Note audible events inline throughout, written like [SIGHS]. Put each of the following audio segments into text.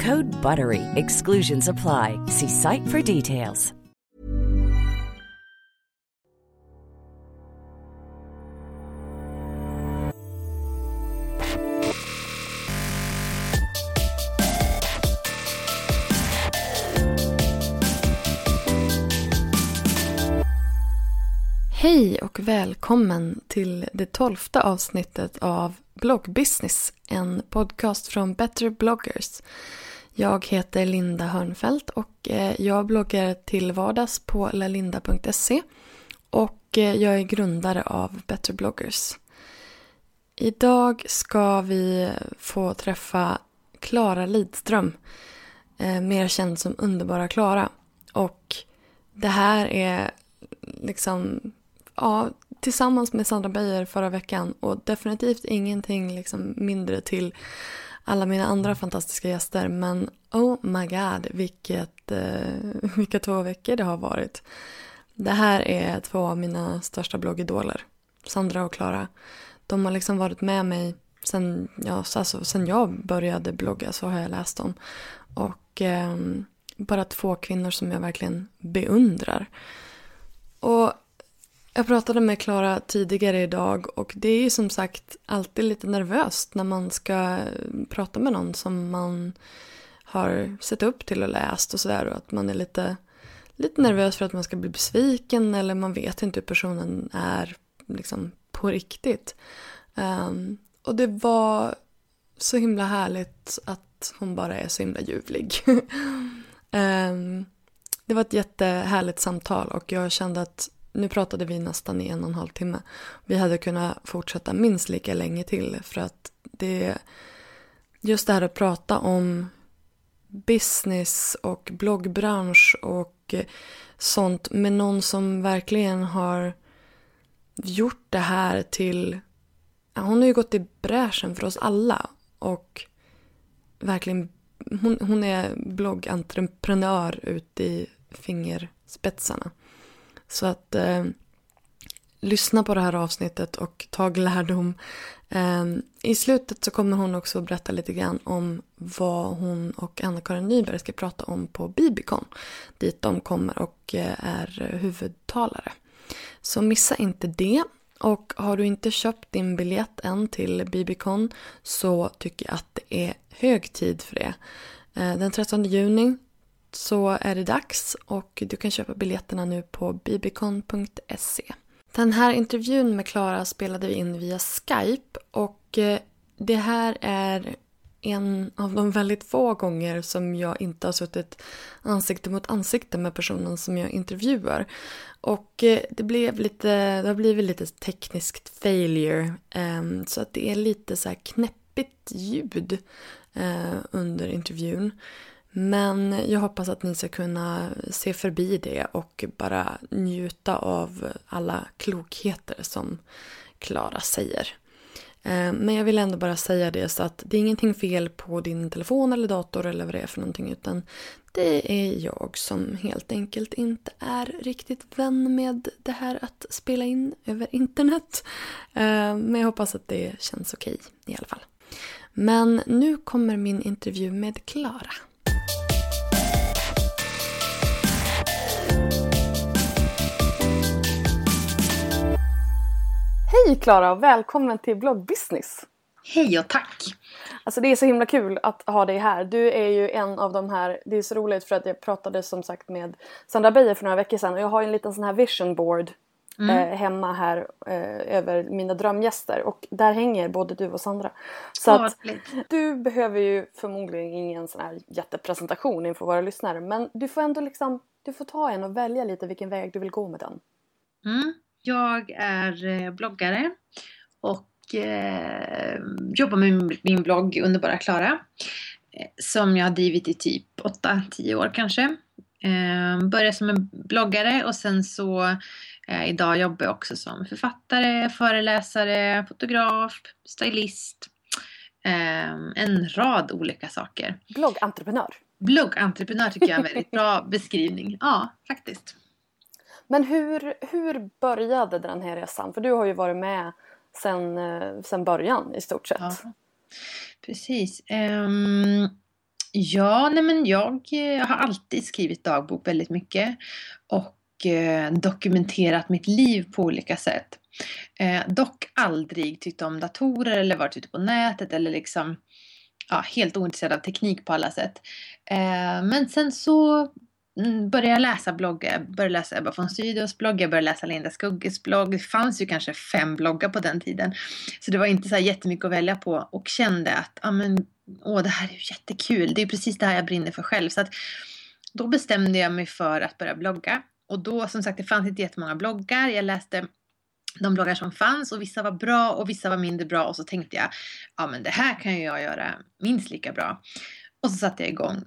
Code BUTTERY. Exclusions apply. See site for details. Hej och välkommen till det tolfte avsnittet av Bloggbusiness, en podcast från Better bloggers. Jag heter Linda Hörnfeldt och eh, jag bloggar till vardags på lalinda.se och eh, jag är grundare av Better bloggers. Idag ska vi få träffa Klara Lidström, eh, mer känd som Underbara Klara. Och det här är liksom ja, tillsammans med Sandra Beijer förra veckan och definitivt ingenting liksom mindre till alla mina andra fantastiska gäster. Men oh my god, vilket, eh, vilka två veckor det har varit. Det här är två av mina största bloggidoler, Sandra och Klara. De har liksom varit med mig sen, ja, alltså, sen jag började blogga så har jag läst dem. Och eh, bara två kvinnor som jag verkligen beundrar. Och jag pratade med Klara tidigare idag och det är ju som sagt alltid lite nervöst när man ska prata med någon som man har sett upp till och läst och sådär och att man är lite, lite nervös för att man ska bli besviken eller man vet inte hur personen är liksom på riktigt. Um, och det var så himla härligt att hon bara är så himla ljuvlig. um, [LAUGHS] det var ett jättehärligt samtal och jag kände att nu pratade vi nästan i en och en halv timme. Vi hade kunnat fortsätta minst lika länge till för att det just det här att prata om business och bloggbransch och sånt med någon som verkligen har gjort det här till... Hon har ju gått i bräschen för oss alla och verkligen... Hon, hon är bloggentreprenör ut i fingerspetsarna. Så att eh, lyssna på det här avsnittet och tag lärdom. Eh, I slutet så kommer hon också berätta lite grann om vad hon och Anna-Karin Nyberg ska prata om på Bibicon. Dit de kommer och eh, är huvudtalare. Så missa inte det. Och har du inte köpt din biljett än till Bibicon så tycker jag att det är hög tid för det. Eh, den 13 juni så är det dags och du kan köpa biljetterna nu på bbcon.se. Den här intervjun med Klara spelade vi in via Skype och eh, det här är en av de väldigt få gånger som jag inte har suttit ansikte mot ansikte med personen som jag intervjuar. Och eh, det, blev lite, det har blivit lite tekniskt failure. Ehm, så att det är lite så här knäppigt ljud eh, under intervjun. Men jag hoppas att ni ska kunna se förbi det och bara njuta av alla klokheter som Klara säger. Eh, men jag vill ändå bara säga det så att det är ingenting fel på din telefon eller dator eller vad det är för någonting utan det är jag som helt enkelt inte är riktigt vän med det här att spela in över internet. Eh, men jag hoppas att det känns okej i alla fall. Men nu kommer min intervju med Klara. Hej Klara och välkommen till Bloggbusiness! Hej och tack! Alltså det är så himla kul att ha dig här. Du är ju en av de här, det är så roligt för att jag pratade som sagt med Sandra Beijer för några veckor sedan och jag har en liten sån här vision board mm. eh, hemma här eh, över mina drömgäster och där hänger både du och Sandra. Så att du behöver ju förmodligen ingen sån här jättepresentation inför våra lyssnare men du får ändå liksom, du får ta en och välja lite vilken väg du vill gå med den. Mm. Jag är eh, bloggare och eh, jobbar med min blogg Underbara Klara. Eh, som jag har drivit i typ 8-10 år kanske. Började som en bloggare och sen så idag jobbar jag också som författare, föreläsare, fotograf, stylist. En rad olika saker. Bloggentreprenör. Bloggentreprenör tycker jag är en väldigt bra beskrivning. Ja, faktiskt. Men hur, hur började den här resan? För du har ju varit med sen, eh, sen början i stort sett. Ja, precis. Um, ja, nej men jag, eh, har alltid skrivit dagbok väldigt mycket. Och eh, dokumenterat mitt liv på olika sätt. Eh, dock aldrig tyckt om datorer eller varit ute på nätet eller liksom ja, helt ointresserad av teknik på alla sätt. Eh, men sen så Mm, började läsa bloggar. jag började läsa Ebba von Sydows blogg, jag började läsa Linda Skugges blogg. Det fanns ju kanske fem bloggar på den tiden. Så det var inte så här jättemycket att välja på och kände att ah, men, åh, det här är ju jättekul. Det är precis det här jag brinner för själv. Så att, då bestämde jag mig för att börja blogga. Och då, som sagt, det fanns inte jättemånga bloggar. Jag läste de bloggar som fanns och vissa var bra och vissa var mindre bra och så tänkte jag, ja men det här kan ju jag göra minst lika bra. Och så satte jag igång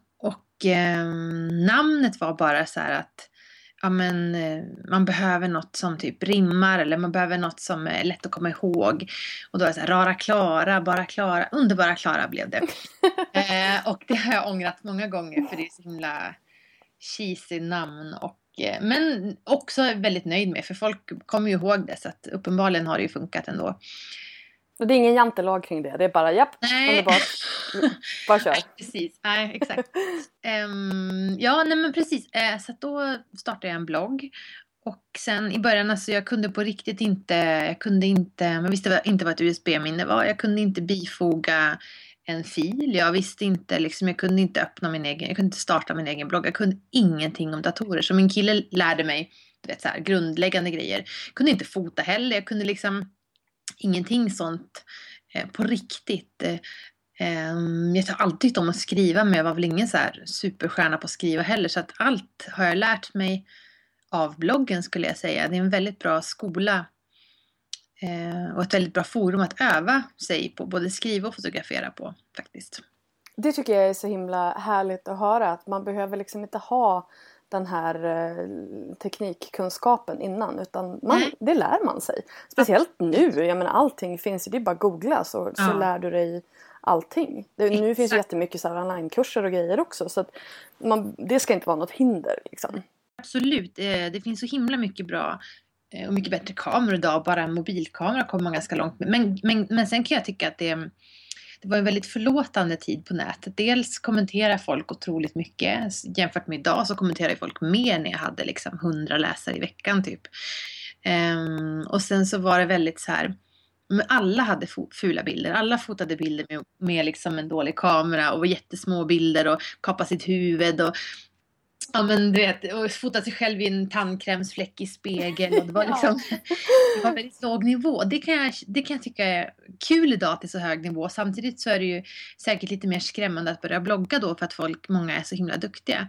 och eh, namnet var bara så här att ja, men, eh, man behöver något som typ rimmar eller man behöver något som är lätt att komma ihåg. Och då är det så här, Rara Klara, Bara Klara, Underbara Klara blev det. [LAUGHS] eh, och det har jag ångrat många gånger för det är så himla cheesy namn. Och, eh, men också väldigt nöjd med för folk kommer ju ihåg det så att uppenbarligen har det ju funkat ändå. Det är ingen jantelag kring det, det är bara japp, nej. underbart. Bara kör. [LAUGHS] Nej, precis, nej exakt. um, ja, nej men precis. Uh, så då startade jag en blogg. Och sen i början, alltså jag kunde på riktigt inte, jag kunde inte, man visste inte vad ett USB-minne var. Jag kunde inte bifoga en fil. Jag visste inte, liksom, jag kunde inte öppna min egen, jag kunde inte starta min egen blogg. Jag kunde ingenting om datorer. Så min kille lärde mig, du vet så här, grundläggande grejer. Jag kunde inte fota heller. Jag kunde liksom ingenting sånt eh, på riktigt. Eh, ehm, jag har alltid tyckt om att skriva men jag var väl ingen så här superstjärna på att skriva heller så att allt har jag lärt mig av bloggen skulle jag säga. Det är en väldigt bra skola eh, och ett väldigt bra forum att öva sig på, både skriva och fotografera på faktiskt. Det tycker jag är så himla härligt att höra att man behöver liksom inte ha den här eh, teknikkunskapen innan utan man, det lär man sig. Speciellt nu, jag menar allting finns ju, det är bara att googla så, ja. så lär du dig allting. Det, nu finns det jättemycket så här onlinekurser och grejer också så man, det ska inte vara något hinder. Liksom. Absolut, eh, det finns så himla mycket bra eh, och mycket bättre kameror idag. Bara en mobilkamera kommer man ganska långt med. Men, men, men sen kan jag tycka att det det var en väldigt förlåtande tid på nätet. Dels kommenterar folk otroligt mycket. Jämfört med idag så kommenterar folk mer när jag hade liksom 100 läsare i veckan typ. Um, och sen så var det väldigt så här alla hade fula bilder. Alla fotade bilder med, med liksom en dålig kamera och jättesmå bilder och kapade sitt huvud. Och, Ja men du vet, och fota sig själv i en tandkrämsfläck i spegel. Och det, var liksom, det var väldigt låg nivå. Det kan, jag, det kan jag tycka är kul idag till så hög nivå. Samtidigt så är det ju säkert lite mer skrämmande att börja blogga då för att folk, många är så himla duktiga.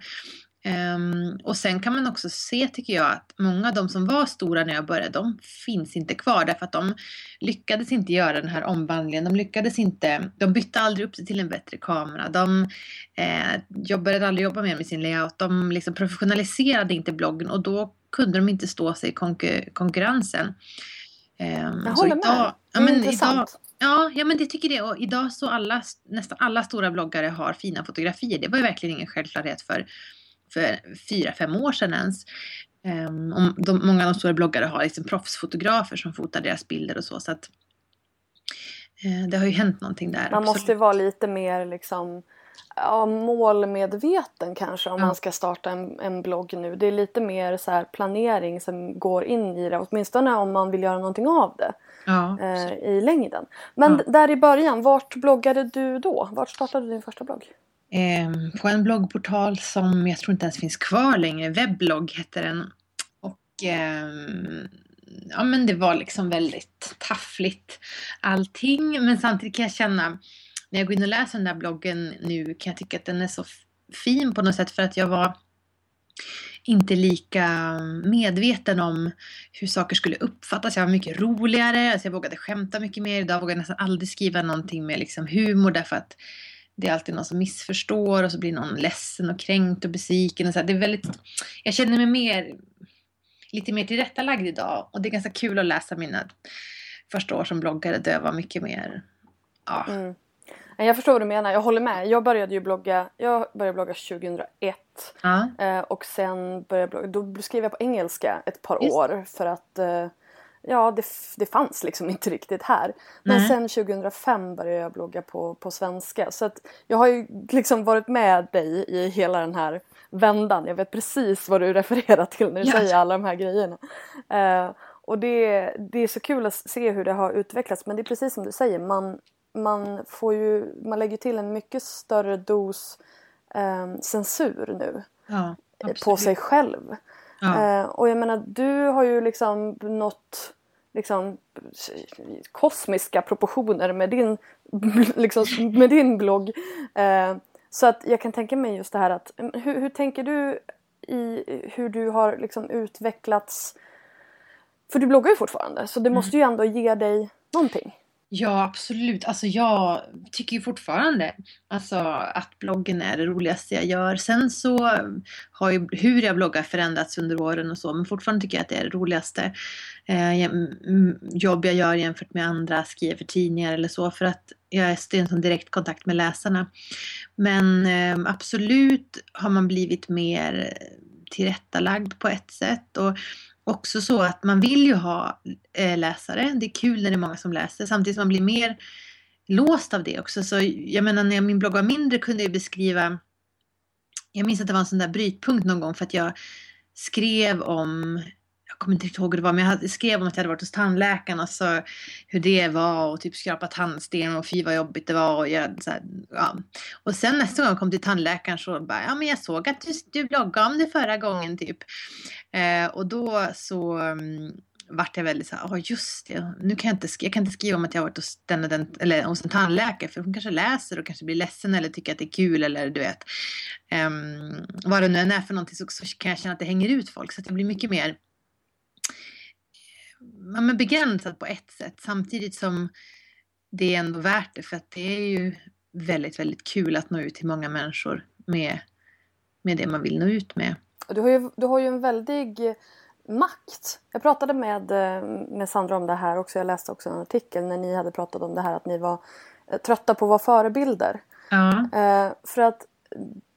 Um, och sen kan man också se, tycker jag, att många av de som var stora när jag började, de finns inte kvar därför att de lyckades inte göra den här omvandlingen. De lyckades inte, de bytte aldrig upp sig till en bättre kamera. De eh, började aldrig jobba mer med sin layout. De liksom professionaliserade inte bloggen och då kunde de inte stå sig i konkur konkurrensen. Um, jag håller idag, med. Det är men intressant. Idag, Ja, ja, men det tycker det. Och idag så alla, nästan alla stora bloggare har fina fotografier. Det var ju verkligen ingen självklarhet för för fyra, fem år sedan ens. Um, de, många av de stora bloggare har liksom proffsfotografer som fotar deras bilder och så. så att, Eh, det har ju hänt någonting där. Man absolut. måste vara lite mer liksom ja, målmedveten kanske om Ja. man ska starta en, en blogg nu. Det är lite mer så här planering som går in i det. Åtminstone om man vill göra någonting av det Ja, eh, i längden. Men Ja. där i början, vart bloggade du då? Vart startade du din första blogg? Ehm, på en bloggportal som jag tror inte ens finns kvar längre, webblogg hette den. Och eh, ja men det var liksom väldigt taffligt allting. Men samtidigt kan jag känna, när jag går in och läser den där bloggen nu kan jag tycka att den är så fin på något sätt för att jag var inte lika medveten om hur saker skulle uppfattas. Jag var mycket roligare, alltså jag vågade skämta mycket mer. Idag vågar jag nästan aldrig skriva någonting med liksom humor därför att det är alltid någon som missförstår och så blir någon ledsen och kränkt och besviken. Och så. Det är väldigt, jag känner mig mer, lite mer tillrättalagd idag och det är ganska kul att läsa mina första år som bloggare där jag var mycket mer, ja, Mm. Jag förstår vad du menar, jag håller med. Jag började ju blogga, jag började blogga 2001. ja, Eh, och sen började jag blogga, då skrev jag på engelska ett par Just. år för att eh, ja, det, det fanns liksom [LAUGHS] inte riktigt här. Men Nej. sen 2005 började jag blogga på, på svenska. Så att jag har ju liksom varit med dig i hela den här vändan. Jag vet precis vad du [LAUGHS] refererar till när du Ja. säger alla de här grejerna. Eh, och det, det är så kul att se hur det har utvecklats. Men det är precis som du säger, man, man, får ju, man lägger till en mycket större dos eh, censur nu ja, på absolut. sig själv. Ja, Eh, och jag menar, du har ju liksom nått liksom, kosmiska proportioner med din, [LAUGHS] liksom, med din blogg. Eh, så att jag kan tänka mig just det här att mm, hur, hur tänker du i hur du har liksom utvecklats? För du bloggar ju fortfarande så det måste ju ändå ge dig någonting. Ja, absolut. Alltså jag tycker ju fortfarande alltså, att bloggen är det roligaste jag gör. Sen så har ju hur jag bloggar förändrats under åren och så, men fortfarande tycker jag att det är det roligaste eh, mm, jobb jag gör jämfört med andra, skriver för tidningar eller så, för att jag är i en sån direkt kontakt med läsarna. Men eh, absolut har man blivit mer tillrättalagd på ett sätt. Och också så att man vill ju ha eh, läsare. Det är kul när det är många som läser. Samtidigt som man blir mer låst av det också. Så jag menar när min blogg var mindre kunde jag beskriva Jag minns att det var en sån där brytpunkt någon gång för att jag skrev om kommer inte riktigt ihåg hur det var, men jag skrev om att jag hade varit hos tandläkaren och så hur det var och typ skrapat tandsten och fy vad jobbigt det var. Och, jag, så här, ja. och sen nästa gång jag kom till tandläkaren så bara, ja men jag såg att du, du bloggade om det förra gången typ. Eh, och då så um, vart jag väldigt så ja ja just det, nu kan jag inte, jag kan inte skriva om att jag har varit hos, den, den, eller hos en tandläkare för hon kanske läser och kanske blir ledsen eller tycker att det är kul eller du vet. Um, vad det nu än är för någonting så, så kan jag känna att det hänger ut folk så att jag blir mycket mer ja, men begränsad på ett sätt samtidigt som det är ändå värt det för att det är ju väldigt, väldigt kul att nå ut till många människor med, med det man vill nå ut med. Du har, ju, du har ju en väldig makt. Jag pratade med, eh, med Sandra om det här också. Jag läste också en artikel när ni hade pratat om det här att ni var eh, trötta på att vara förebilder. Ja, Eh, för att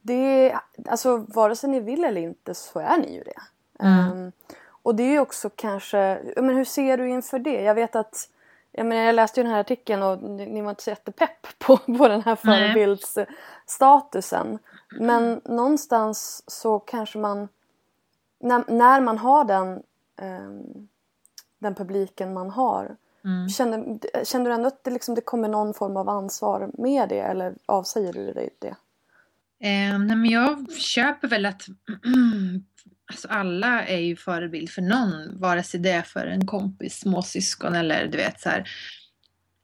det, alltså vare sig ni vill eller inte så är ni ju det. Mm. Och det är ju också kanske, men hur ser du inför det? Jag vet att, jag menar jag läste ju den här artikeln och ni, var inte så jättepepp [LAUGHS] på, på den här förebildsstatusen. Men någonstans så kanske man, när, när man har den, ehm, den publiken man har, mm. Känner, känner du ändå att det, liksom, det kommer någon form av ansvar med det eller avsäger du dig det? Eh, nej men jag köper väl att [CLEARS THROAT] alltså alla är ju förebild för någon, vare sig det är för en kompis, småsyskon eller du vet så här.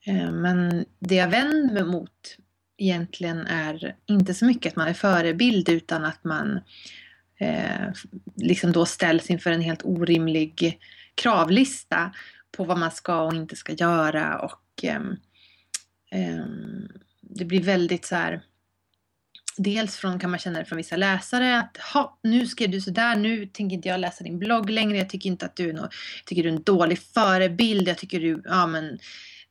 Eh, men det jag vänder mig mot egentligen är inte så mycket att man är förebild utan att man eh, liksom då ställs inför en helt orimlig kravlista på vad man ska och inte ska göra och eh, eh, det blir väldigt så här Dels från, kan man känna det från vissa läsare att ha, nu skrev du sådär, nu tänker inte jag läsa din blogg längre, jag tycker inte att du är, någon jag tycker du är en dålig förebild, jag tycker du, ja men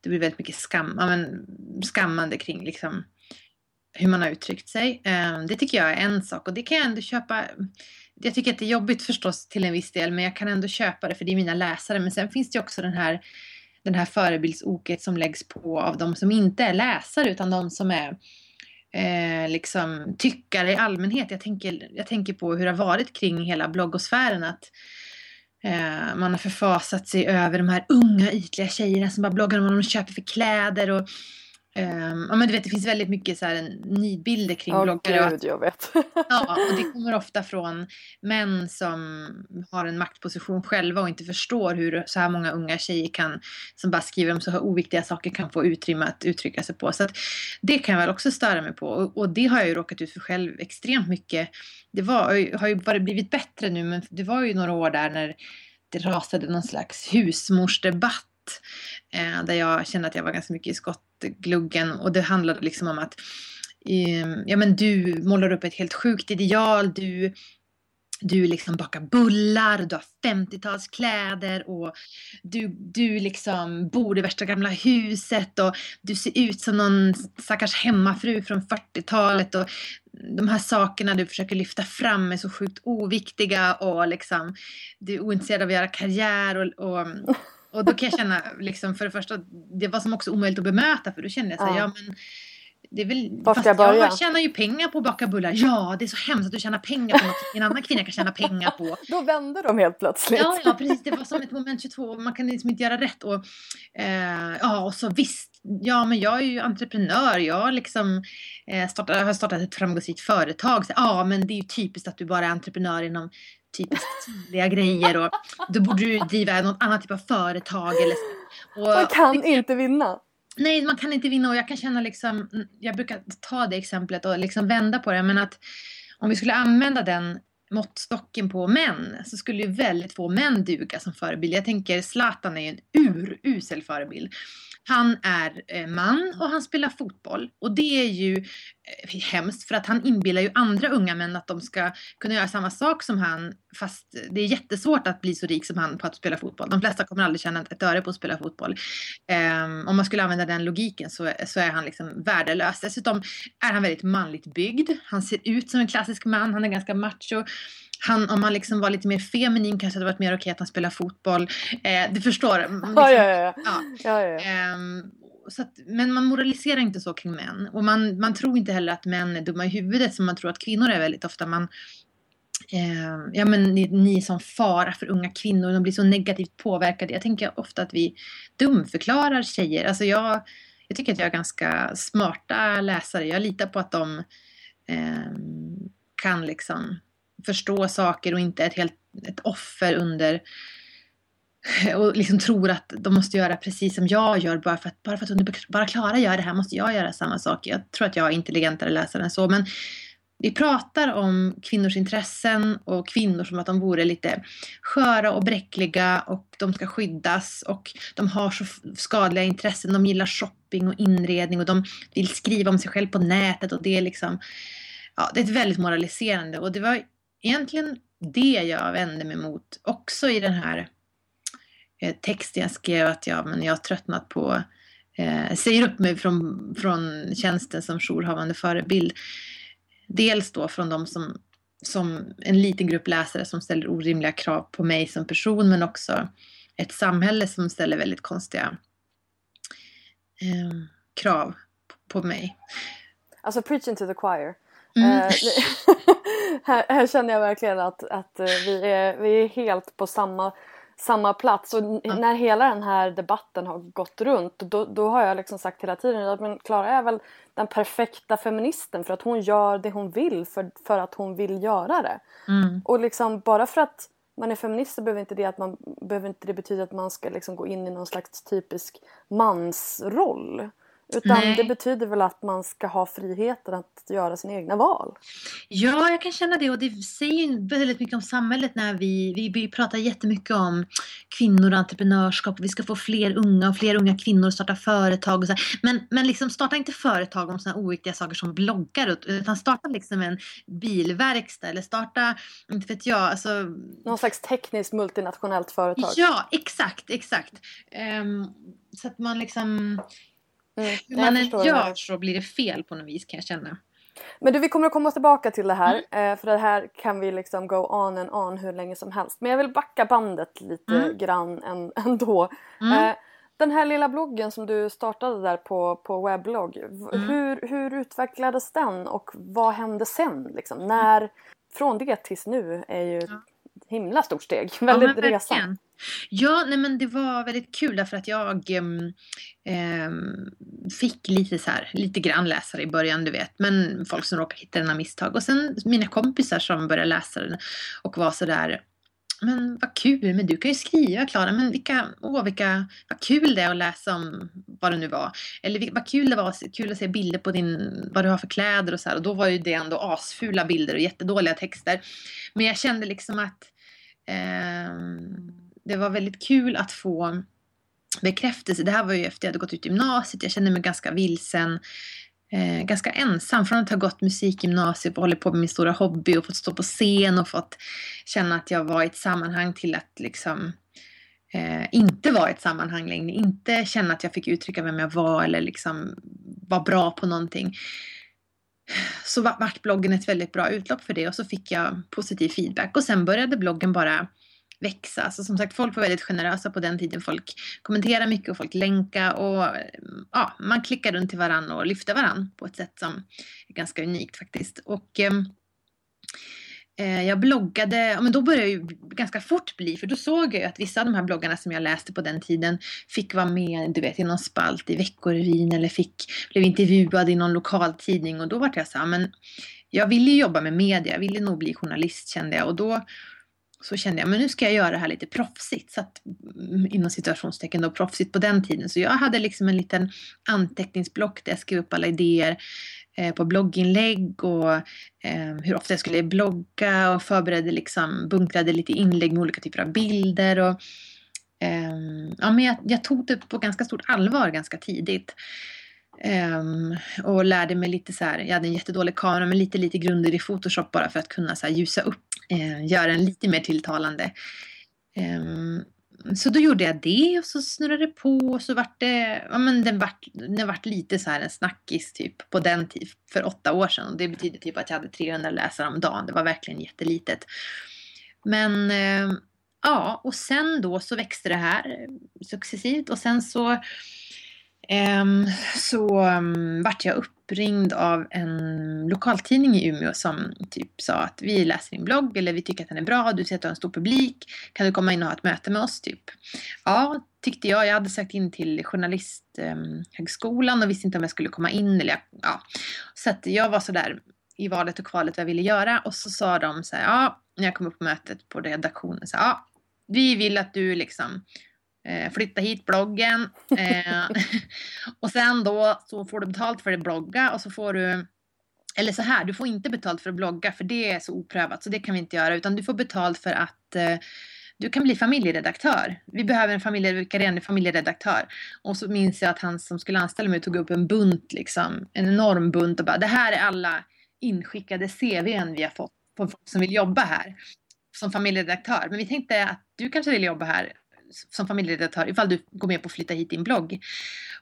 det blir väldigt mycket skam, ja, men, skammande kring liksom hur man har uttryckt sig. Ehm, det tycker jag är en sak och det kan jag ändå köpa. Jag tycker att det är jobbigt förstås till en viss del men jag kan ändå köpa det för det är mina läsare. Men sen finns det ju också den här den här förebildsoket som läggs på av de som inte är läsare utan de som är eh, liksom tyckare i allmänhet. Jag tänker, jag tänker på hur det har varit kring hela bloggosfären. Att eh, man har förfasat sig över de här unga ytliga tjejerna som bara bloggar om vad de köper för kläder. Och, Um, ja men du vet det finns väldigt mycket så här nidbilder kring oh, bloggare. Gud, jag vet. [LAUGHS] ja, och det [LAUGHS] kommer ofta från män som har en maktposition själva och inte förstår hur så här många unga tjejer kan, som bara skriver om så här oviktiga saker, kan få utrymme att uttrycka sig på. Så att det kan jag väl också störa mig på. Och, och det har jag ju råkat ut för själv extremt mycket. Det var, har ju bara blivit bättre nu, men det var ju några år där när det rasade någon slags husmorsdebatt Eh, där jag kände att jag var ganska mycket i gluggen och det handlade liksom om att eh, ja, men du målar upp ett helt sjukt ideal, du du liksom bakar bullar, du har 50-talskläder och du, du liksom bor i värsta gamla huset och du ser ut som någon stackars hemmafru från 40-talet och de här sakerna du försöker lyfta fram är så sjukt oviktiga och liksom du är ointresserad av att göra karriär och, och och då kan jag känna, liksom, för det första, det var som också omöjligt att bemöta för då kände jag så här, ja. ja men det är väl, ska jag börja? Jag tjänar ju pengar på att baka bullar. Ja, det är så hemskt att du tjänar pengar på något en annan kvinna kan tjäna pengar på. [LAUGHS] Då vände de helt plötsligt. Ja, ja precis. Det var som ett moment 22. Man kan liksom inte göra rätt. Och, eh, ja, och så visst. Ja, men jag är ju entreprenör. Jag liksom, eh, startat, har startat ett framgångsrikt företag. Så, ja, men det är ju typiskt att du bara är entreprenör inom typiskt tydliga grejer och då borde du driva något annat typ av företag eller och, Man kan liksom, inte vinna. Nej, man kan inte vinna och jag kan känna liksom, jag brukar ta det exemplet och liksom vända på det, men att om vi skulle använda den måttstocken på män så skulle ju väldigt få män duga som förebild. Jag tänker Zlatan är ju en urusel förebild. Han är eh, man och han spelar fotboll. Och det är ju eh, hemskt för att han inbillar ju andra unga män att de ska kunna göra samma sak som han. Fast det är jättesvårt att bli så rik som han på att spela fotboll. De flesta kommer aldrig tjäna ett öre på att spela fotboll. Um, om man skulle använda den logiken så, så är han liksom värdelös. Dessutom är han väldigt manligt byggd. Han ser ut som en klassisk man. Han är ganska macho han, om han liksom var lite mer feminin kanske det hade varit mer okej att han spelar fotboll. Eh, du förstår. Liksom, ja, ja, ja. ja. eh, att, men man moraliserar inte så kring män. Och man, man tror inte heller att män är dumma i huvudet som man tror att kvinnor är väldigt ofta. Man, eh, ja men ni, ni som fara för unga kvinnor, de blir så negativt påverkade. Jag tänker ofta att vi dumförklarar tjejer. Alltså jag, jag tycker att jag är ganska smarta läsare. Jag litar på att de eh, kan liksom förstå saker och inte ett helt ett offer under [LAUGHS] och liksom tror att de måste göra precis som jag gör bara för att, bara för att bara Klara gör det här måste jag göra samma sak. Jag tror att jag är intelligentare läsare än så men vi pratar om kvinnors intressen och kvinnor som att de vore lite sköra och bräckliga och de ska skyddas och de har så skadliga intressen. De gillar shopping och inredning och de vill skriva om sig själv på nätet och det är liksom ja, det är ett väldigt moraliserande och det var egentligen det jag vände mig mot också i den här eh, texten jag skrev att jag, men jag har tröttnat på, eh, säger upp mig från, från tjänsten som jourhavande förebild. Dels då från de som, som en liten grupp läsare som ställer orimliga krav på mig som person men också ett samhälle som ställer väldigt konstiga eh, krav på, på mig. Alltså preaching to the choir. Mm. Eh, [LAUGHS] här, här, känner jag verkligen att, att eh, vi, är, vi är helt på samma, samma plats och mm. när hela den här debatten har gått runt då, då har jag liksom sagt hela tiden att Klara är väl den perfekta feministen för att hon gör det hon vill för, för att hon vill göra det. Mm. Och liksom bara för att man är feminist så behöver inte det, att man, behöver inte det betyda att man ska liksom gå in i någon slags typisk mansroll. Utan Nej. det betyder väl att man ska ha friheten att göra sina egna val. Ja, jag kan känna det och det säger väldigt mycket om samhället när vi, vi, vi pratar jättemycket om kvinnor och entreprenörskap och vi ska få fler unga och fler unga kvinnor att starta företag. Och så. Men, men liksom starta inte företag om sådana oviktiga saker som bloggar utan starta liksom en bilverkstad eller starta, inte vet jag, alltså... Någon slags tekniskt multinationellt företag. Ja, exakt, exakt. Um, så att man liksom Mm, Hur man än gör så blir det fel på något vis kan jag känna. Men du, vi kommer att komma tillbaka till det här. Mm. Eh, för det här kan vi liksom go on and on hur länge som helst. Men jag vill backa bandet lite mm. grann [LAUGHS] ändå. Mm. Eh, Den här lilla bloggen som du startade där på, på webblogg, mm. hur, hur utvecklades den och vad hände sen? Liksom? När, från det tills nu är ju himla stort steg, [LAUGHS] väldigt ja, resa. Ja, nej men det var väldigt kul därför att jag eh, fick lite så här, lite grann läsare i början, du vet, men folk som råkade hitta den av misstag. Och sen mina kompisar som började läsa den och var så där men vad kul, men du kan ju skriva Klara, men vilka, åh vilka, vad kul det är att läsa om vad det nu var. Eller vad kul det var, kul att se bilder på din, vad du har för kläder och så här. Och då var ju det ändå asfula bilder och jättedåliga texter. Men jag kände liksom att Ehm, det var väldigt kul att få bekräftelse. Det här var ju efter jag hade gått ut gymnasiet, jag kände mig ganska vilsen eh, ganska ensam från att ha gått musikgymnasiet och hållit på med min stora hobby och fått stå på scen och fått känna att jag var i ett sammanhang till att liksom eh, inte vara i ett sammanhang längre, inte känna att jag fick uttrycka vem jag var eller liksom var bra på någonting. Så vart bloggen ett väldigt bra utlopp för det och så fick jag positiv feedback och sen började bloggen bara växa. Så som sagt, folk var väldigt generösa på den tiden. Folk kommenterade mycket och folk länkade och ja, man klickade runt till varandra och lyfte varandra på ett sätt som är ganska unikt faktiskt. Och eh, Eh, jag bloggade, men då började jag ju ganska fort bli, för då såg jag ju att vissa av de här bloggarna som jag läste på den tiden fick vara med, du vet, i någon spalt i Veckorevyn eller fick, blev intervjuad i någon lokaltidning och då var jag så här, men jag ville ju jobba med media, jag ville nog bli journalist kände jag och då så kände jag, men nu ska jag göra det här lite proffsigt. Så att, mm, inom situationstecken då proffsigt på den tiden. Så jag hade liksom en liten anteckningsblock där jag skrev upp alla idéer Eh, på blogginlägg och eh, hur ofta jag skulle blogga och förberedde liksom, bunkrade lite inlägg med olika typer av bilder. Och, eh, ja, men jag, jag tog det på ganska stort allvar ganska tidigt. Um, och lärde mig lite så här, jag hade en jättedålig kamera men lite lite grunder i Photoshop bara för att kunna så här, ljusa upp, uh, göra den lite mer tilltalande. Um, så då gjorde jag det och så snurrade det på och så vart det, ja men den vart, den vart lite så här en snackis typ på den tiden, för åtta år sedan. Och det betyder typ att jag hade 300 läsare om dagen, det var verkligen jättelitet. Men eh, ja, och sen då så växte det här successivt och sen så Um, så um, vart jag upp uppringd av en lokaltidning i Umeå som typ sa att vi läser din blogg eller vi tycker att den är bra, du ser att du har en stor publik, kan du komma in och ha ett möte med oss typ? Ja, tyckte jag. Jag hade sökt in till journalisthögskolan och visste inte om jag skulle komma in eller ja. Så att jag var sådär i valet och kvalet vad jag ville göra och så sa de så här, ja, när jag kom upp på mötet på redaktionen så ja, vi vill att du liksom eh, flytta hit bloggen. Eh, [LAUGHS] och sen då så får du betalt för att blogga och så får du eller så här, du får inte betalt för att blogga för det är så oprövat så det kan vi inte göra utan du får betalt för att eh, du kan bli familjeredaktör. Vi behöver en familjevikarierande familjeredaktör. Och så minns jag att han som skulle anställa mig tog upp en bunt, liksom, en enorm bunt och bara det här är alla inskickade CVn vi har fått på folk som vill jobba här som familjeredaktör. Men vi tänkte att du kanske vill jobba här som familjeredaktör ifall du går med på att flytta hit din blogg.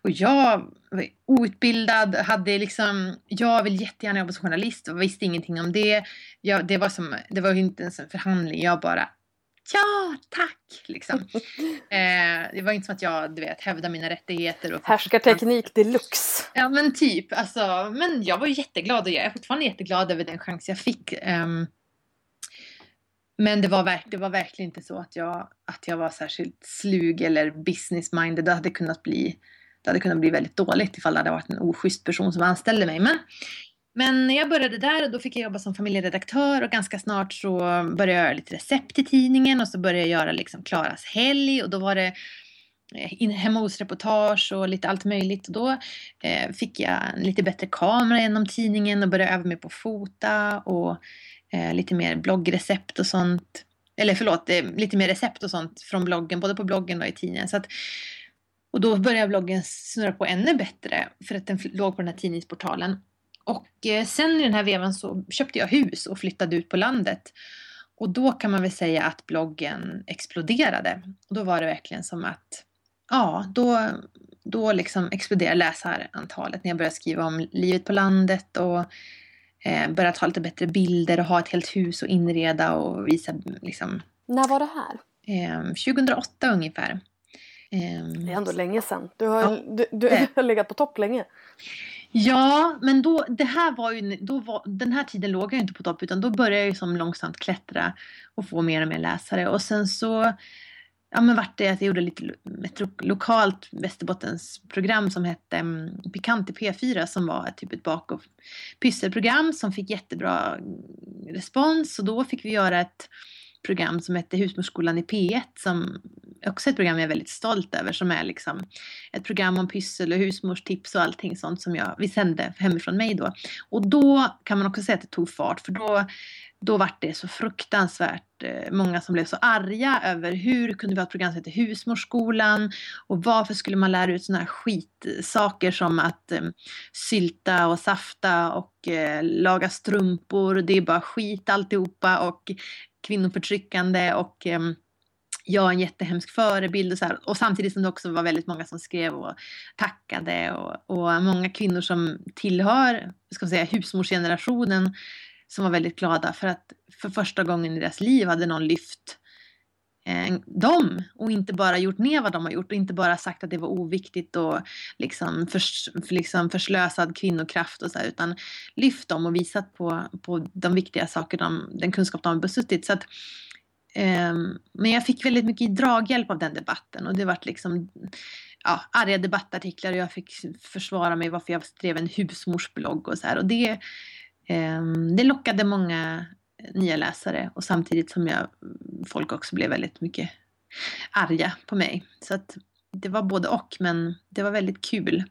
Och jag var outbildad, hade liksom, jag vill jättegärna jobba som journalist och visste ingenting om det. Jag, det, var som, det var inte ens en förhandling, jag bara Ja, tack! Liksom. [LAUGHS] eh, det var inte som att jag du vet, hävdade mina rättigheter. Och Härskarteknik deluxe. Ja, men typ. Alltså, men jag var jätteglad och jag är fortfarande jätteglad över den chans jag fick. Um, men det var, verk, det var verkligen inte så att jag, att jag var särskilt slug eller business-minded. Det hade kunnat bli det hade kunnat bli väldigt dåligt ifall det hade varit en oschysst person som anställde mig. Men, men jag började där och då fick jag jobba som familjeredaktör och ganska snart så började jag göra lite recept i tidningen och så började jag göra liksom Klaras helg och då var det eh, hemma hos-reportage och lite allt möjligt. Och då eh, fick jag en lite bättre kamera genom tidningen och började öva mig på att fota och eh, lite mer bloggrecept och sånt. Eller förlåt, eh, lite mer recept och sånt från bloggen, både på bloggen och i tidningen. Så att, och då började bloggen snurra på ännu bättre för att den låg på den här tidningsportalen. Och eh, sen i den här vevan så köpte jag hus och flyttade ut på landet. Och då kan man väl säga att bloggen exploderade. Och då var det verkligen som att, ja, då, då liksom exploderade läsarantalet när jag började skriva om livet på landet och eh, börja ta lite bättre bilder och ha ett helt hus och inreda och visa liksom. När var det här? Eh, 2008 ungefär. det är ändå länge sedan. Du har, ja. du, du har legat på topp länge. Ja, men då, det här var ju, då var, den här tiden låg jag inte på topp utan då började jag ju som långsamt klättra och få mer och mer läsare och sen så ja, men vart det att jag gjorde lite ett lokalt Västerbottensprogram som hette um, Pikant i P4 som var typ ett bak och pysselprogram som fick jättebra mm, respons. Och då fick vi göra ett program som hette Husmorsskolan i P1 som också är ett program jag är väldigt stolt över som är liksom ett program om pyssel och husmorstips och allting sånt som jag, vi sände hemifrån mig då. Och då kan man också säga att det tog fart för då då vart det så fruktansvärt eh, många som blev så arga över hur kunde vi ha ett program som heter Husmorsskolan och varför skulle man lära ut sådana här skitsaker som att um, sylta och safta och uh, laga strumpor. Det är bara skit alltihopa och kvinnoförtryckande och eh, jag är en jättehemsk förebild och, så här. och samtidigt som det också var väldigt många som skrev och tackade och, och många kvinnor som tillhör ska säga, husmorsgenerationen som var väldigt glada för att för första gången i deras liv hade någon lyft eh, dem och inte bara gjort ner vad de har gjort och inte bara sagt att det var oviktigt och liksom, förs, liksom förslösad kvinnokraft och så här, utan lyft dem och visat på, på de viktiga saker, de, den kunskap de har besuttit. Så att, eh, men jag fick väldigt mycket draghjälp av den debatten och det var liksom ja, arga debattartiklar och jag fick försvara mig varför jag skrev en husmorsblogg och så här. Och det, ehm, det lockade många nya läsare och samtidigt som jag, mm, folk också blev väldigt mycket arga på mig. Så att det var både och men det var väldigt kul.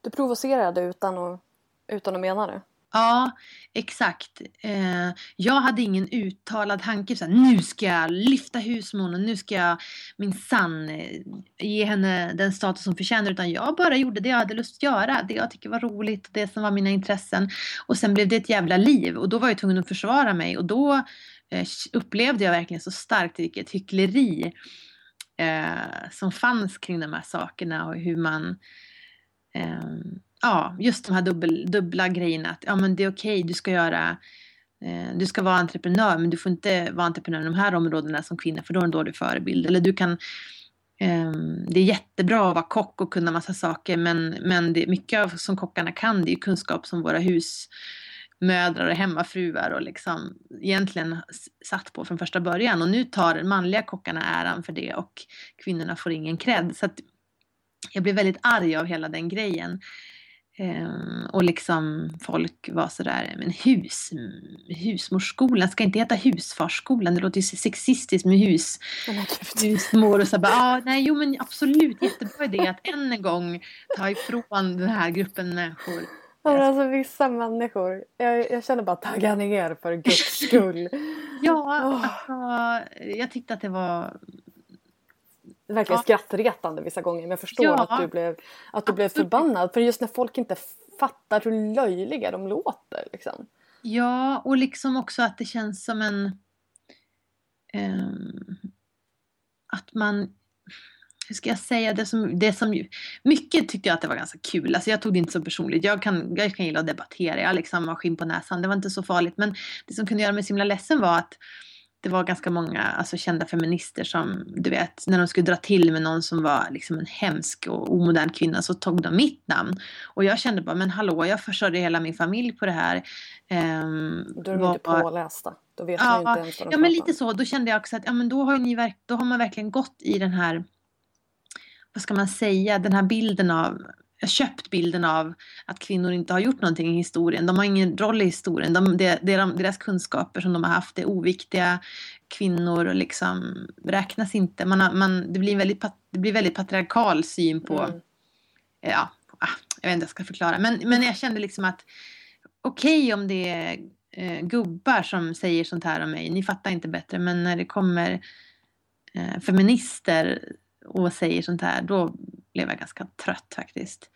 Du provocerade utan att, utan att mena det? Ja, exakt. Eh, jag hade ingen uttalad tanke så här, nu ska jag lyfta husmon och nu ska jag minsann sann eh, ge henne den status hon förtjänar. Utan jag bara gjorde det jag hade lust att göra, det jag tycker var roligt, det som var mina intressen. Och sen blev det ett jävla liv och då var jag tvungen att försvara mig och då eh, upplevde jag verkligen så starkt vilket hyckleri eh, som fanns kring de här sakerna och hur man eh, ja, just de här dubbel, dubbla grejerna. Att ja, men det är okej, okay, du ska göra eh, du ska vara entreprenör men du får inte vara entreprenör i de här områdena som kvinna för då är du en dålig förebild. Eller du kan eh, det är jättebra att vara kock och kunna massa saker men, men det, mycket av som kockarna kan det är kunskap som våra husmödrar och hemmafruar och liksom egentligen satt på från första början. Och nu tar manliga kockarna äran för det och kvinnorna får ingen cred. Så att jag blev väldigt arg av hela den grejen. Um, och liksom folk var sådär, men hus, husmorsskolan ska inte heta husfarsskolan, det låter ju sexistiskt med hus, husmor och så bara, ah, nej jo men absolut jättebra idé att än en gång ta ifrån den här gruppen människor. alltså vissa människor, jag, jag känner bara tagga ner för guds skull. [LAUGHS] ja, oh. alltså, jag tyckte att det var verkligen ja. skrattretande vissa gånger. Men jag förstår ja. att du, blev, att du blev förbannad. För just när folk inte fattar hur löjliga de låter. Liksom. Ja, och liksom också att det känns som en... Um, att man... Hur ska jag säga? Det som, det som, mycket tyckte jag att det var ganska kul. Alltså jag tog det inte så personligt. Jag kan, jag kan gilla att debattera. Jag liksom har skinn på näsan. Det var inte så farligt. Men det som kunde göra mig så himla ledsen var att det var ganska många alltså, kända feminister som, du vet, när de skulle dra till med någon som var liksom en hemsk och omodern kvinna så tog de mitt namn. Och jag kände bara, men hallå, jag försörjde hela min familj på det här. Um, då är de var, inte pålästa. Då vet ja, inte ens vad de Ja, men lite så. Då kände jag också att, ja men då har, ni, då har man verkligen gått i den här, vad ska man säga, den här bilden av köpt bilden av att kvinnor inte har gjort någonting i historien. De har ingen roll i historien. De, de, de, deras kunskaper som de har haft är oviktiga. Kvinnor liksom räknas inte. Man, har, man, det, blir en väldigt, det blir väldigt patriarkal syn på... Mm. Ja, ah, jag vet inte hur jag ska förklara. Men, men jag kände liksom att okej okay, om det är eh, gubbar som säger sånt här om mig. Ni fattar inte bättre. Men när det kommer eh, feminister och säger sånt här, då blev jag ganska trött faktiskt.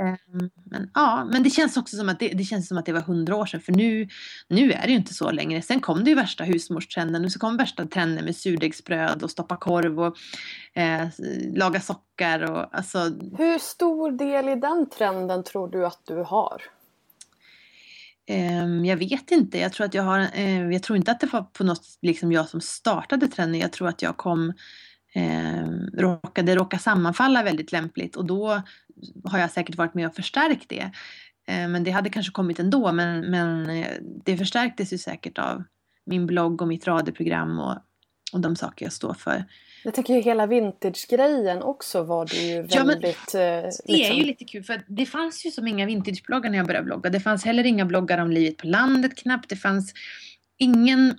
Ehm, men ja, men det känns också som att det, det känns som att det var hundra år sedan för nu, nu är det ju inte så längre. Sen kom det ju värsta husmorstrenden och så kom värsta trenden med surdegsbröd och stoppa korv och eh, laga sockar och alltså. Hur stor del i den trenden tror du att du har? Eh, jag vet inte. Jag tror att jag har, eh, jag tror inte att det var på något liksom jag som startade trenden. Jag tror att jag kom eh, råkade råka sammanfalla väldigt lämpligt och då har jag säkert varit med och förstärkt det. Eh, men det hade kanske kommit ändå men, men eh, det förstärktes ju säkert av min blogg och mitt radioprogram och, och de saker jag står för. Jag tycker ju hela vintage-grejen också var det ju väldigt... Ja, men, liksom... Det är ju liksom- lite kul för det fanns ju som inga vintagebloggar när jag började blogga. Det fanns heller inga bloggar om livet på landet knappt. Det fanns ingen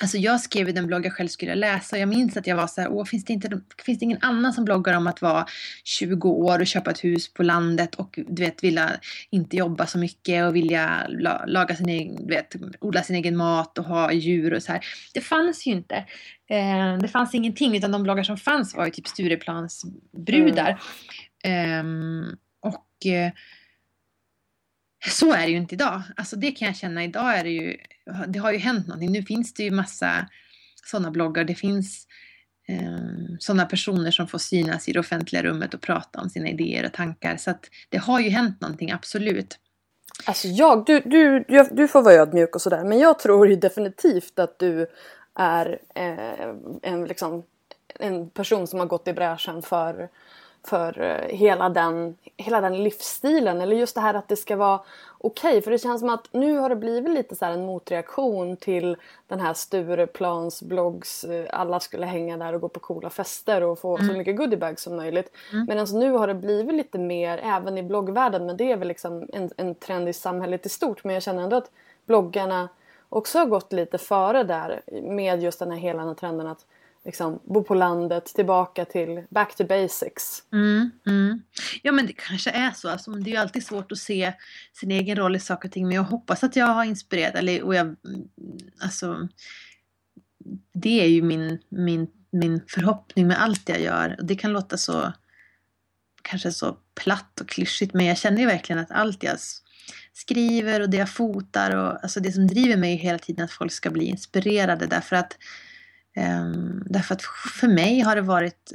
Alltså jag skrev i den blogg jag själv skulle läsa och jag minns att jag var så här, åh finns det, inte, finns det ingen annan som bloggar om att vara 20 år och köpa ett hus på landet och du vet vilja inte jobba så mycket och vilja laga sin egen, du vet, odla sin egen mat och ha djur och så här. Det fanns ju inte. Eh, det fanns ingenting utan de bloggar som fanns var ju typ Stureplansbrudar. Mm. Eh, och så är det ju inte idag. Alltså det kan jag känna. Idag är det ju, det har ju hänt någonting. Nu finns det ju massa sådana bloggar. Det finns eh, sådana personer som får synas i det offentliga rummet och prata om sina idéer och tankar. Så att det har ju hänt någonting, absolut. Alltså jag, du, du, du får vara ödmjuk och sådär. Men jag tror ju definitivt att du är eh, en, liksom, en person som har gått i bräschen för för eh, hela den, hela den livsstilen. Eller just det här att det ska vara okej. Okay. För det känns som att nu har det blivit lite så en motreaktion till den här Stureplans blogs. Eh, alla skulle hänga där och gå på coola fester och få mm. så mycket goodiebags som möjligt. Mm. Medan nu har det blivit lite mer, även i bloggvärlden, men det är väl liksom en, en trend i samhället i stort. Men jag känner ändå att bloggarna också har gått lite före där med just den här hela trenden att liksom, bo på landet, tillbaka till back to basics. Mm, mm. Ja men det kanske är så. Alltså, det är ju alltid svårt att se sin egen roll i saker och ting. Men jag hoppas att jag har inspirerat. Eller, och jag, mm, alltså, det är ju min, min, min förhoppning med allt jag gör. Det kan låta så kanske så platt och klyschigt. Men jag känner ju verkligen att allt jag skriver och det jag fotar och alltså det som driver mig hela tiden att folk ska bli inspirerade. Därför att Ehm, därför att för mig har det varit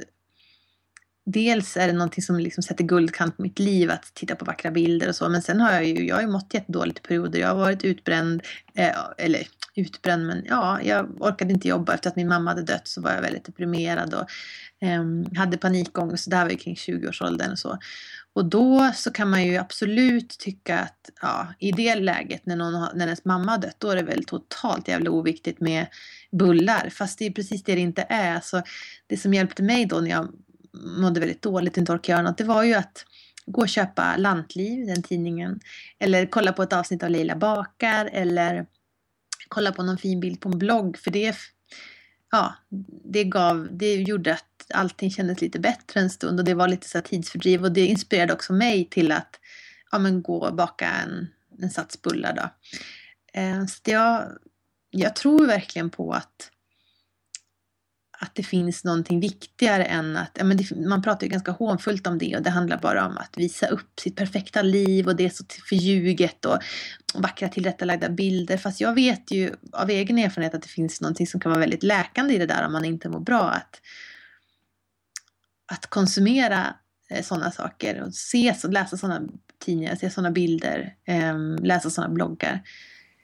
Dels är det någonting som liksom sätter guldkant på mitt liv att titta på vackra bilder och så. Men sen har jag ju, jag har ju mått jättedåligt i perioder. Jag har varit utbränd, eh, eller utbränd men ja, jag orkade inte jobba efter att min mamma hade dött så var jag väldigt deprimerad och eh, hade panikångest. Det här var ju kring 20-årsåldern och så. Och då så kan man ju absolut tycka att ja, i det läget när, någon har, när ens mamma har dött, då är det väl totalt jävla oviktigt med bullar. Fast det är precis det det inte är. Så det som hjälpte mig då när jag mådde väldigt dåligt, inte orkade göra något, det var ju att gå och köpa Lantliv, den tidningen. Eller kolla på ett avsnitt av Leila bakar eller kolla på någon fin bild på en blogg. För det, ja, det, gav, det gjorde att allting kändes lite bättre en stund och det var lite så tidsfördriv och det inspirerade också mig till att ja, men gå och baka en, en sats bullar. Då. Eh, så jag, jag tror verkligen på att att det finns någonting viktigare än att, ja, men det, man pratar ju ganska hånfullt om det och det handlar bara om att visa upp sitt perfekta liv och det är så förljuget och, och vackra tillrättalagda bilder. Fast jag vet ju av egen erfarenhet att det finns någonting som kan vara väldigt läkande i det där om man inte mår bra. Att, att konsumera eh, sådana saker och se, läsa sådana tidningar, se sådana bilder, eh, läsa sådana bloggar.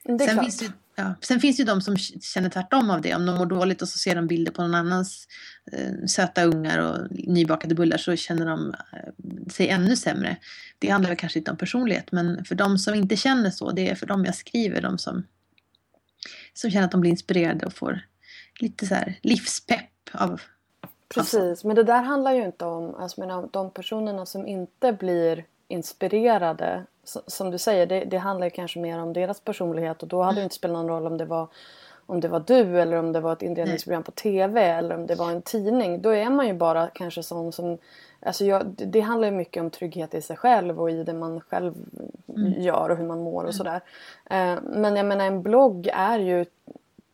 Det Sen finns det Ja. Sen finns det ju de som känner tvärtom av det. Om de mår dåligt och så ser de bilder på någon annans eh, söta ungar och nybakade bullar så känner de eh, sig ännu sämre. Det handlar väl kanske inte om personlighet men för de som inte känner så, det är för dem jag skriver. De som, som känner att de blir inspirerade och får lite så här livspepp av Precis, men det där handlar ju inte om, alltså de personerna som inte blir inspirerade som du säger, det, det handlar kanske mer om deras personlighet och då hade det inte spelat någon roll om det var om det var du eller om det var ett inredningsprogram på TV eller om det var en tidning. Då är man ju bara kanske sån som... Alltså jag, det handlar ju mycket om trygghet i sig själv och i det man själv mm. gör och hur man mår och mm. sådär. Eh, men jag menar en blogg är ju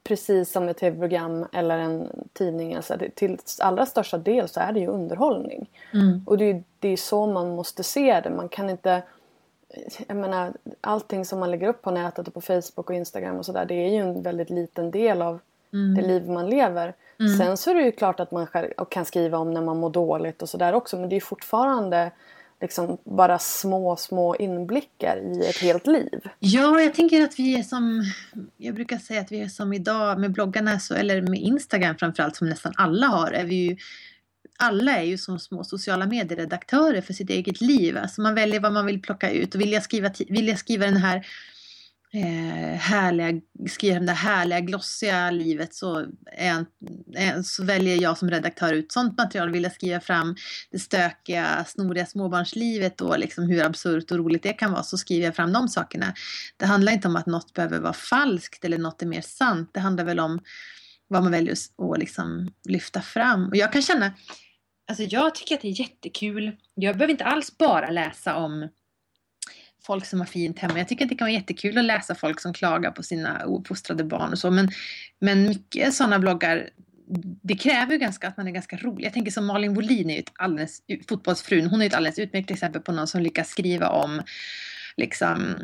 precis som ett tv-program eller en tidning. Alltså det, till allra största del så är det ju underhållning. Mm. Och det är, det är så man måste se det. Man kan inte jag menar, allting som man lägger upp på nätet och på Facebook och Instagram och sådär det är ju en väldigt liten del av mm. det liv man lever. Mm. Sen så är det ju klart att man kan skriva om när man mår dåligt och sådär också men det är fortfarande liksom bara små, små inblickar i ett helt liv. Ja, jag tänker att vi är som, jag brukar säga att vi är som idag med bloggarna, så, eller med Instagram framförallt, som nästan alla har, är vi ju alla är ju som små sociala medieredaktörer för sitt eget liv. Alltså man väljer vad man vill plocka ut och vill jag skriva, vill jag skriva den här eh, härliga, skriva det härliga glossiga livet så, är, en, eh, så väljer jag som redaktör ut sånt material. Vill jag skriva fram det stökiga, snoriga småbarnslivet och liksom hur absurt och roligt det kan vara så skriver jag fram de sakerna. Det handlar inte om att något behöver vara falskt eller något är mer sant. Det handlar väl om vad man väljer att liksom lyfta fram. Och jag kan känna, alltså jag tycker att det är jättekul. Jag behöver inte alls bara läsa om folk som har fint hemma. Jag tycker att det kan vara jättekul att läsa folk som klagar på sina ouppfostrade barn och så. Men, men mycket sådana bloggar, det kräver ju ganska att man är ganska rolig. Jag tänker som Malin Wohlin är ju ett alldeles, fotbollsfrun, hon är ju ett alldeles utmärkt exempel på någon som lyckas skriva om liksom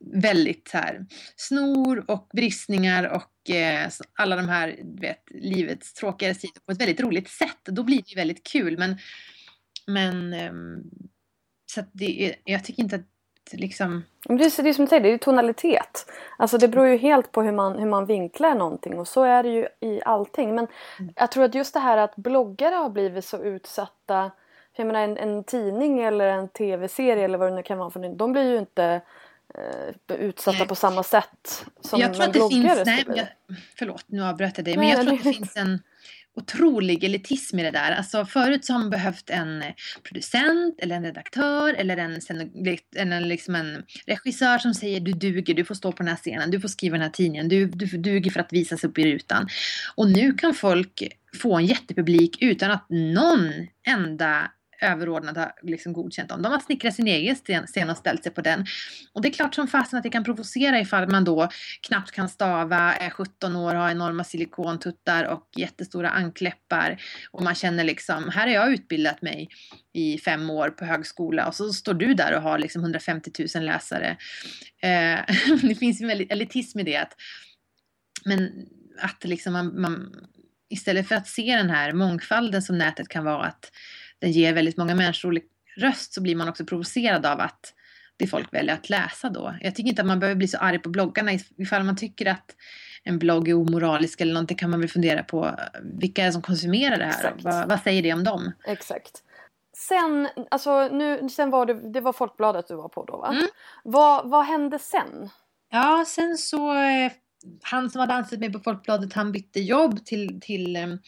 väldigt så här, snor och bristningar och eh, alla de här, vet, livets tråkigare sidor på ett väldigt roligt sätt. Då blir det ju väldigt kul. Men, men eh, så det, jag tycker inte att liksom... Det är, det är som du säger, det är tonalitet. Alltså det beror ju helt på hur man, hur man vinklar någonting och så är det ju i allting. Men mm. jag tror att just det här att bloggare har blivit så utsatta. För jag menar en, en tidning eller en tv-serie eller vad det nu kan vara för De blir ju inte eh, utsatta nej. på samma sätt som jag tror att det finns, nej, jag, Förlåt, nu avbröt jag dig. Men jag tror att det finns en otrolig elitism i det där. Alltså förut så har man behövt en eh, producent eller en redaktör eller en, en, liksom en regissör som säger du duger, du får stå på den här scenen, du får skriva den här tidningen, du, du duger för att visas upp i rutan. Och nu kan folk få en jättepublik utan att någon enda överordnad har liksom godkänt dem. De har snickrat sin egen scen och ställt sig på den. Och det är klart som fasen att det kan provocera ifall man då knappt kan stava, är 17 år, har enorma silikontuttar och jättestora ankläppar. Och man känner liksom, här har jag utbildat mig i fem år på högskola och så står du där och har liksom 150 000 läsare. Eh, [LAUGHS] det finns en väldigt elitism i det. Att, men att liksom man, man istället för att se den här mångfalden som nätet kan vara, att den ger väldigt många människor röst så blir man också provocerad av att det folk väljer att läsa då. Jag tycker inte att man behöver bli så arg på bloggarna. Ifall man tycker att en blogg är omoralisk eller någonting kan man väl fundera på vilka är det som konsumerar det här? Vad, vad, säger det om dem? Exakt. Sen, alltså nu, sen var det, det var Folkbladet du var på då va? Mm. Vad, vad hände sen? Ja, sen så eh, han som hade anställt mig på Folkbladet han bytte jobb till, till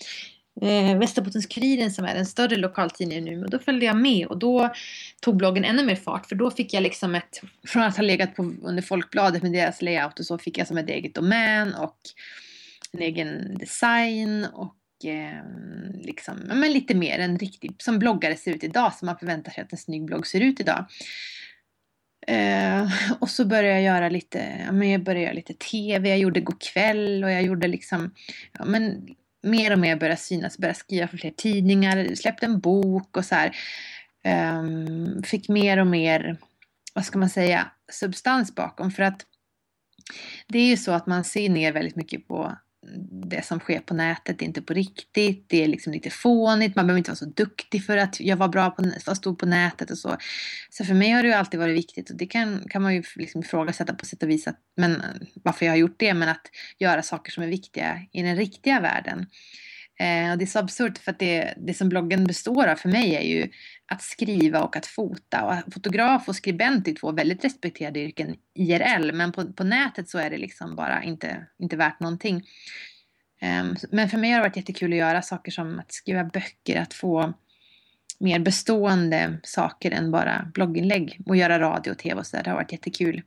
eh, Västerbottens-Kuriren som är den större lokaltidningen nu. Och då följde jag med och då tog bloggen ännu mer fart för då fick jag liksom ett, från att ha legat på, under Folkbladet med deras layout och så fick jag som ett eget domän och en egen design och eh, liksom, men lite mer en riktig, som bloggare ser ut idag, som man förväntar sig att en snygg blogg ser ut idag. Eh, och så började jag göra lite, ja, men jag började göra lite TV, jag gjorde kväll och jag gjorde liksom, ja, men mer och mer började synas, började skriva för fler tidningar, släppte en bok och så här. Um, fick mer och mer, vad ska man säga, substans bakom. För att det är ju så att man ser ner väldigt mycket på det som sker på nätet, är inte på riktigt, det är liksom lite fånigt, man behöver inte vara så duktig för att jag var bra på, att stå på nätet och så. Så för mig har det ju alltid varit viktigt och det kan, kan man ju liksom ifrågasätta på sätt och vis att, men, varför jag har gjort det, men att göra saker som är viktiga i den riktiga världen. Eh, och det är så absurt för att det, det som bloggen består av för mig är ju att skriva och att fota. Och fotograf och skribent är två väldigt respekterade yrken IRL, men på, på nätet så är det liksom bara inte, inte värt någonting. Eh, men för mig har det varit jättekul att göra saker som att skriva böcker, att få mer bestående saker än bara blogginlägg och göra radio och tv och sådär. Det har varit jättekul.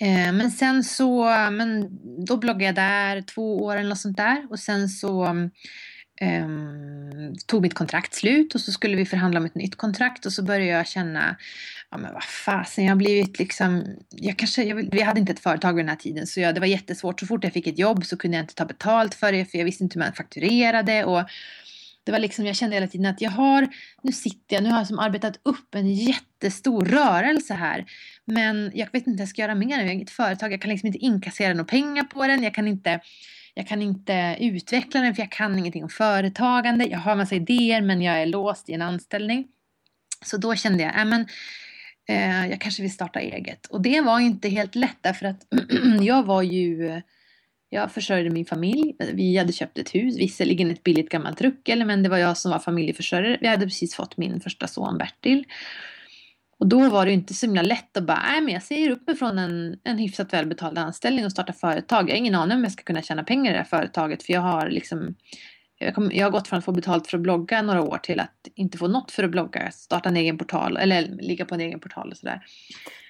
Eh, men sen så, men då bloggade jag där två år eller något sånt där och sen så um, tog mitt kontrakt slut och så skulle vi förhandla om ett nytt kontrakt och så började jag känna, ja men vad fasen, jag har blivit liksom, jag kanske, jag, vi hade inte ett företag vid den här tiden så jag, det var jättesvårt, så fort jag fick ett jobb så kunde jag inte ta betalt för det för jag visste inte hur man fakturerade och det var liksom, jag kände hela tiden att jag har, nu sitter jag, nu har jag som arbetat upp en jättestor rörelse här. Men jag vet inte vad jag ska göra med den. Jag har inget företag, jag kan liksom inte inkassera några pengar på den. Jag kan inte, jag kan inte utveckla den för jag kan ingenting om företagande. Jag har massa idéer men jag är låst i en anställning. Så då kände jag, äh, men, eh, jag kanske vill starta eget. Och det var inte helt lätt därför att [CLEARS THROAT] jag var ju jag försörjde min familj. Vi hade köpt ett hus, visserligen ett billigt gammalt ruckel, men det var jag som var familjeförsörjare. Vi hade precis fått min första son Bertil. Och då var det inte så himla lätt att bara, nej men jag säger upp mig från en, en hyfsat välbetald anställning och startar företag. Jag har ingen aning om jag ska kunna tjäna pengar i det här företaget för jag har liksom jag, kom, jag har gått från att få betalt för att blogga några år till att inte få något för att blogga, starta en egen portal eller ligga på en egen portal och sådär.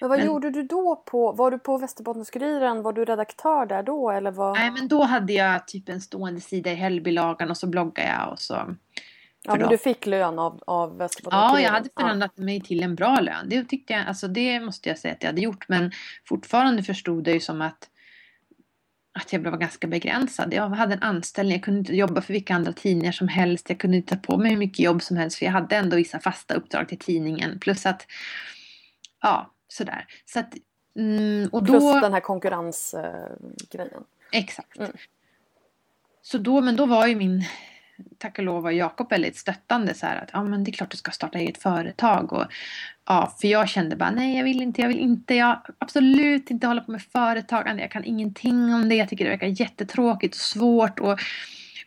Men vad men, gjorde du då på, var du på Västerbottens-Kuriren, var du redaktör där då eller vad? Nej men då hade jag typ en stående sida i Hällbylagan och så bloggade jag och så Ja, men du fick lön av, av Västerbotten? Ja, jag hade förhandlat ja. mig till en bra lön. Det tyckte jag, alltså det måste jag säga att jag hade gjort. Men fortfarande förstod jag ju som att, att jag blev ganska begränsad. Jag hade en anställning, jag kunde inte jobba för vilka andra tidningar som helst. Jag kunde inte ta på mig hur mycket jobb som helst för jag hade ändå vissa fasta uppdrag till tidningen. Plus att, ja, sådär. Så att, mm, och då, Plus den här konkurrensgrejen. Exakt. Mm. Så då, men då var ju min tack och lov var Jakob väldigt stöttande så här att ja men det är klart du ska starta eget företag. Och ja för jag kände bara nej jag vill inte, jag vill inte, jag absolut inte hålla på med företagande, jag kan ingenting om det, jag tycker det verkar jättetråkigt och svårt. Och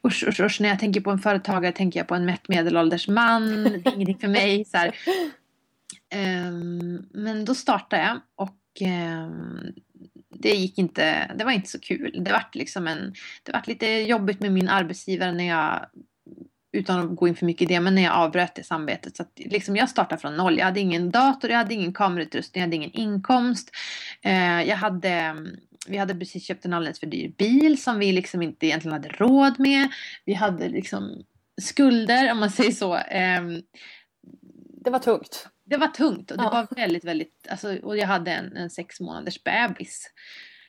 usch, usch, usch, när jag tänker på en företagare tänker jag på en mätt medelålders man, det är ingenting för mig så um, [LAUGHS] men då startade jag och um, det gick inte, det var inte så kul. Det vart liksom en, det vart lite jobbigt med min arbetsgivare när jag, utan att gå in för mycket i det, men när jag avbröt det samarbetet. Så att liksom jag startade från noll. Jag hade ingen dator, jag hade ingen kamerautrustning, jag hade ingen inkomst. Eh, jag hade, vi hade precis köpt en alldeles för dyr bil som vi liksom inte egentligen hade råd med. Vi hade liksom skulder, om man säger så. Eh, det var tungt det var tungt och det ja. var väldigt, väldigt, alltså, och jag hade en, en sex månaders bebis.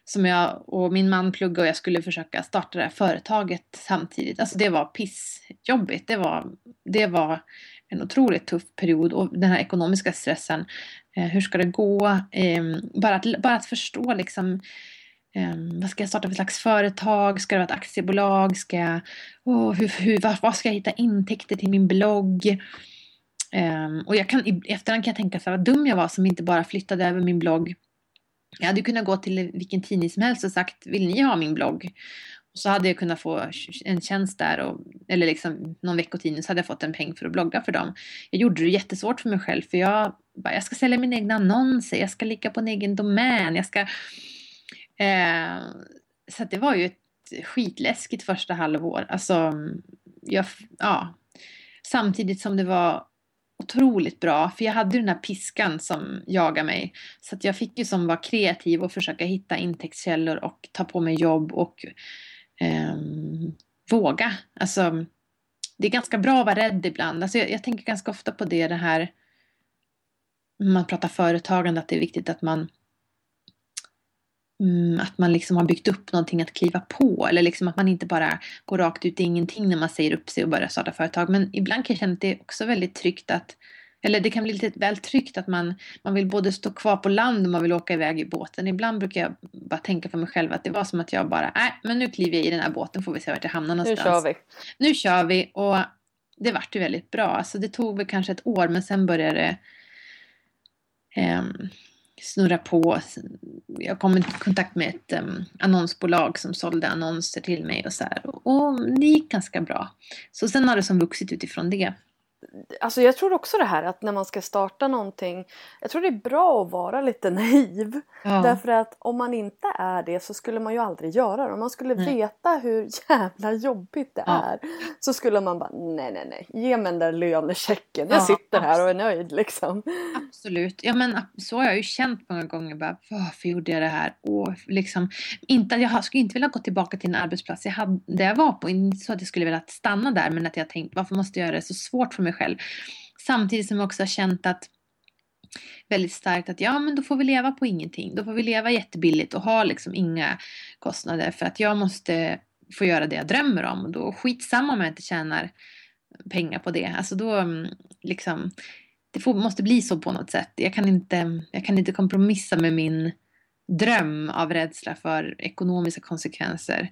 Som jag och min man pluggade och jag skulle försöka starta det här företaget samtidigt. Alltså det var pissjobbigt. Det var, det var en otroligt tuff period och den här ekonomiska stressen. Eh, hur ska det gå? Eh, bara, att, bara att förstå liksom eh, vad ska jag starta för slags företag? Ska det vara ett aktiebolag? Ska jag, oh, hur, hur, vad, vad ska jag hitta intäkter till min blogg? Um, och jag kan, i efterhand kan jag tänka så här, vad dum jag var som inte bara flyttade över min blogg. Jag hade kunnat gå till vilken tidning som helst och sagt, vill ni ha min blogg? Och så hade jag kunnat få en tjänst där, och, eller liksom någon veckotidning, så hade jag fått en peng för att blogga för dem. Jag gjorde det jättesvårt för mig själv, för jag bara, jag ska sälja mina egna annonser, jag ska ligga på en egen domän, jag ska... Eh, så det var ju ett skitläskigt första halvår. Alltså, jag, ja. Samtidigt som det var otroligt bra. För jag hade den här piskan som jagade mig. Så att jag fick ju som vara kreativ och försöka hitta intäktskällor och ta på mig jobb och eh, våga. Alltså, det är ganska bra att vara rädd ibland. Alltså jag, jag tänker ganska ofta på det, det här man pratar företagande, att det är viktigt att man Mm, att man liksom har byggt upp någonting att kliva på eller liksom att man inte bara går rakt ut i ingenting när man säger upp sig och börjar starta företag. Men ibland kan jag känna att det är också väldigt tryggt att eller det kan bli lite väl tryggt att man, man vill både stå kvar på land och man vill åka iväg i båten. Ibland brukar jag bara tänka för mig själv att det var som att jag bara, nej men nu kliver jag i den här båten får vi se vart jag hamnar någonstans. Nu kör vi. Nu kör vi och det vart ju väldigt bra. Alltså det tog väl kanske ett år men sen började det um, snurra på. Jag kom i kontakt med ett um, annonsbolag som sålde annonser till mig och så här. Och, och det gick ganska bra. Så sen har det som vuxit utifrån det. Alltså jag tror också det här att när man ska starta någonting. Jag tror det är bra att vara lite [LAUGHS] naiv. Ja. Därför att om man inte är det så skulle man ju aldrig göra det. Om man skulle nej. veta hur jävla jobbigt det ja. är. Så skulle man bara nej nej nej. Ge mig den där lönechecken. Jag ja, sitter här och är nöjd liksom. Absolut. Ja men så har jag ju känt många gånger. Bara, Varför gjorde jag det här? Och liksom, inte, jag skulle inte vilja gå tillbaka till en arbetsplats jag hade, där jag var på. Inte så att jag skulle vilja stanna där men att jag tänkt varför måste jag göra det så svårt för mig själv. Samtidigt som jag också har känt att väldigt starkt att ja men då får vi leva på ingenting. Då får vi leva jättebilligt och ha liksom inga kostnader för att jag måste få göra det jag drömmer om. Och då skitsamma om jag inte tjänar pengar på det. Alltså då mm, liksom det får, måste bli så på något sätt. Jag kan, inte, jag kan inte kompromissa med min dröm av rädsla för ekonomiska konsekvenser.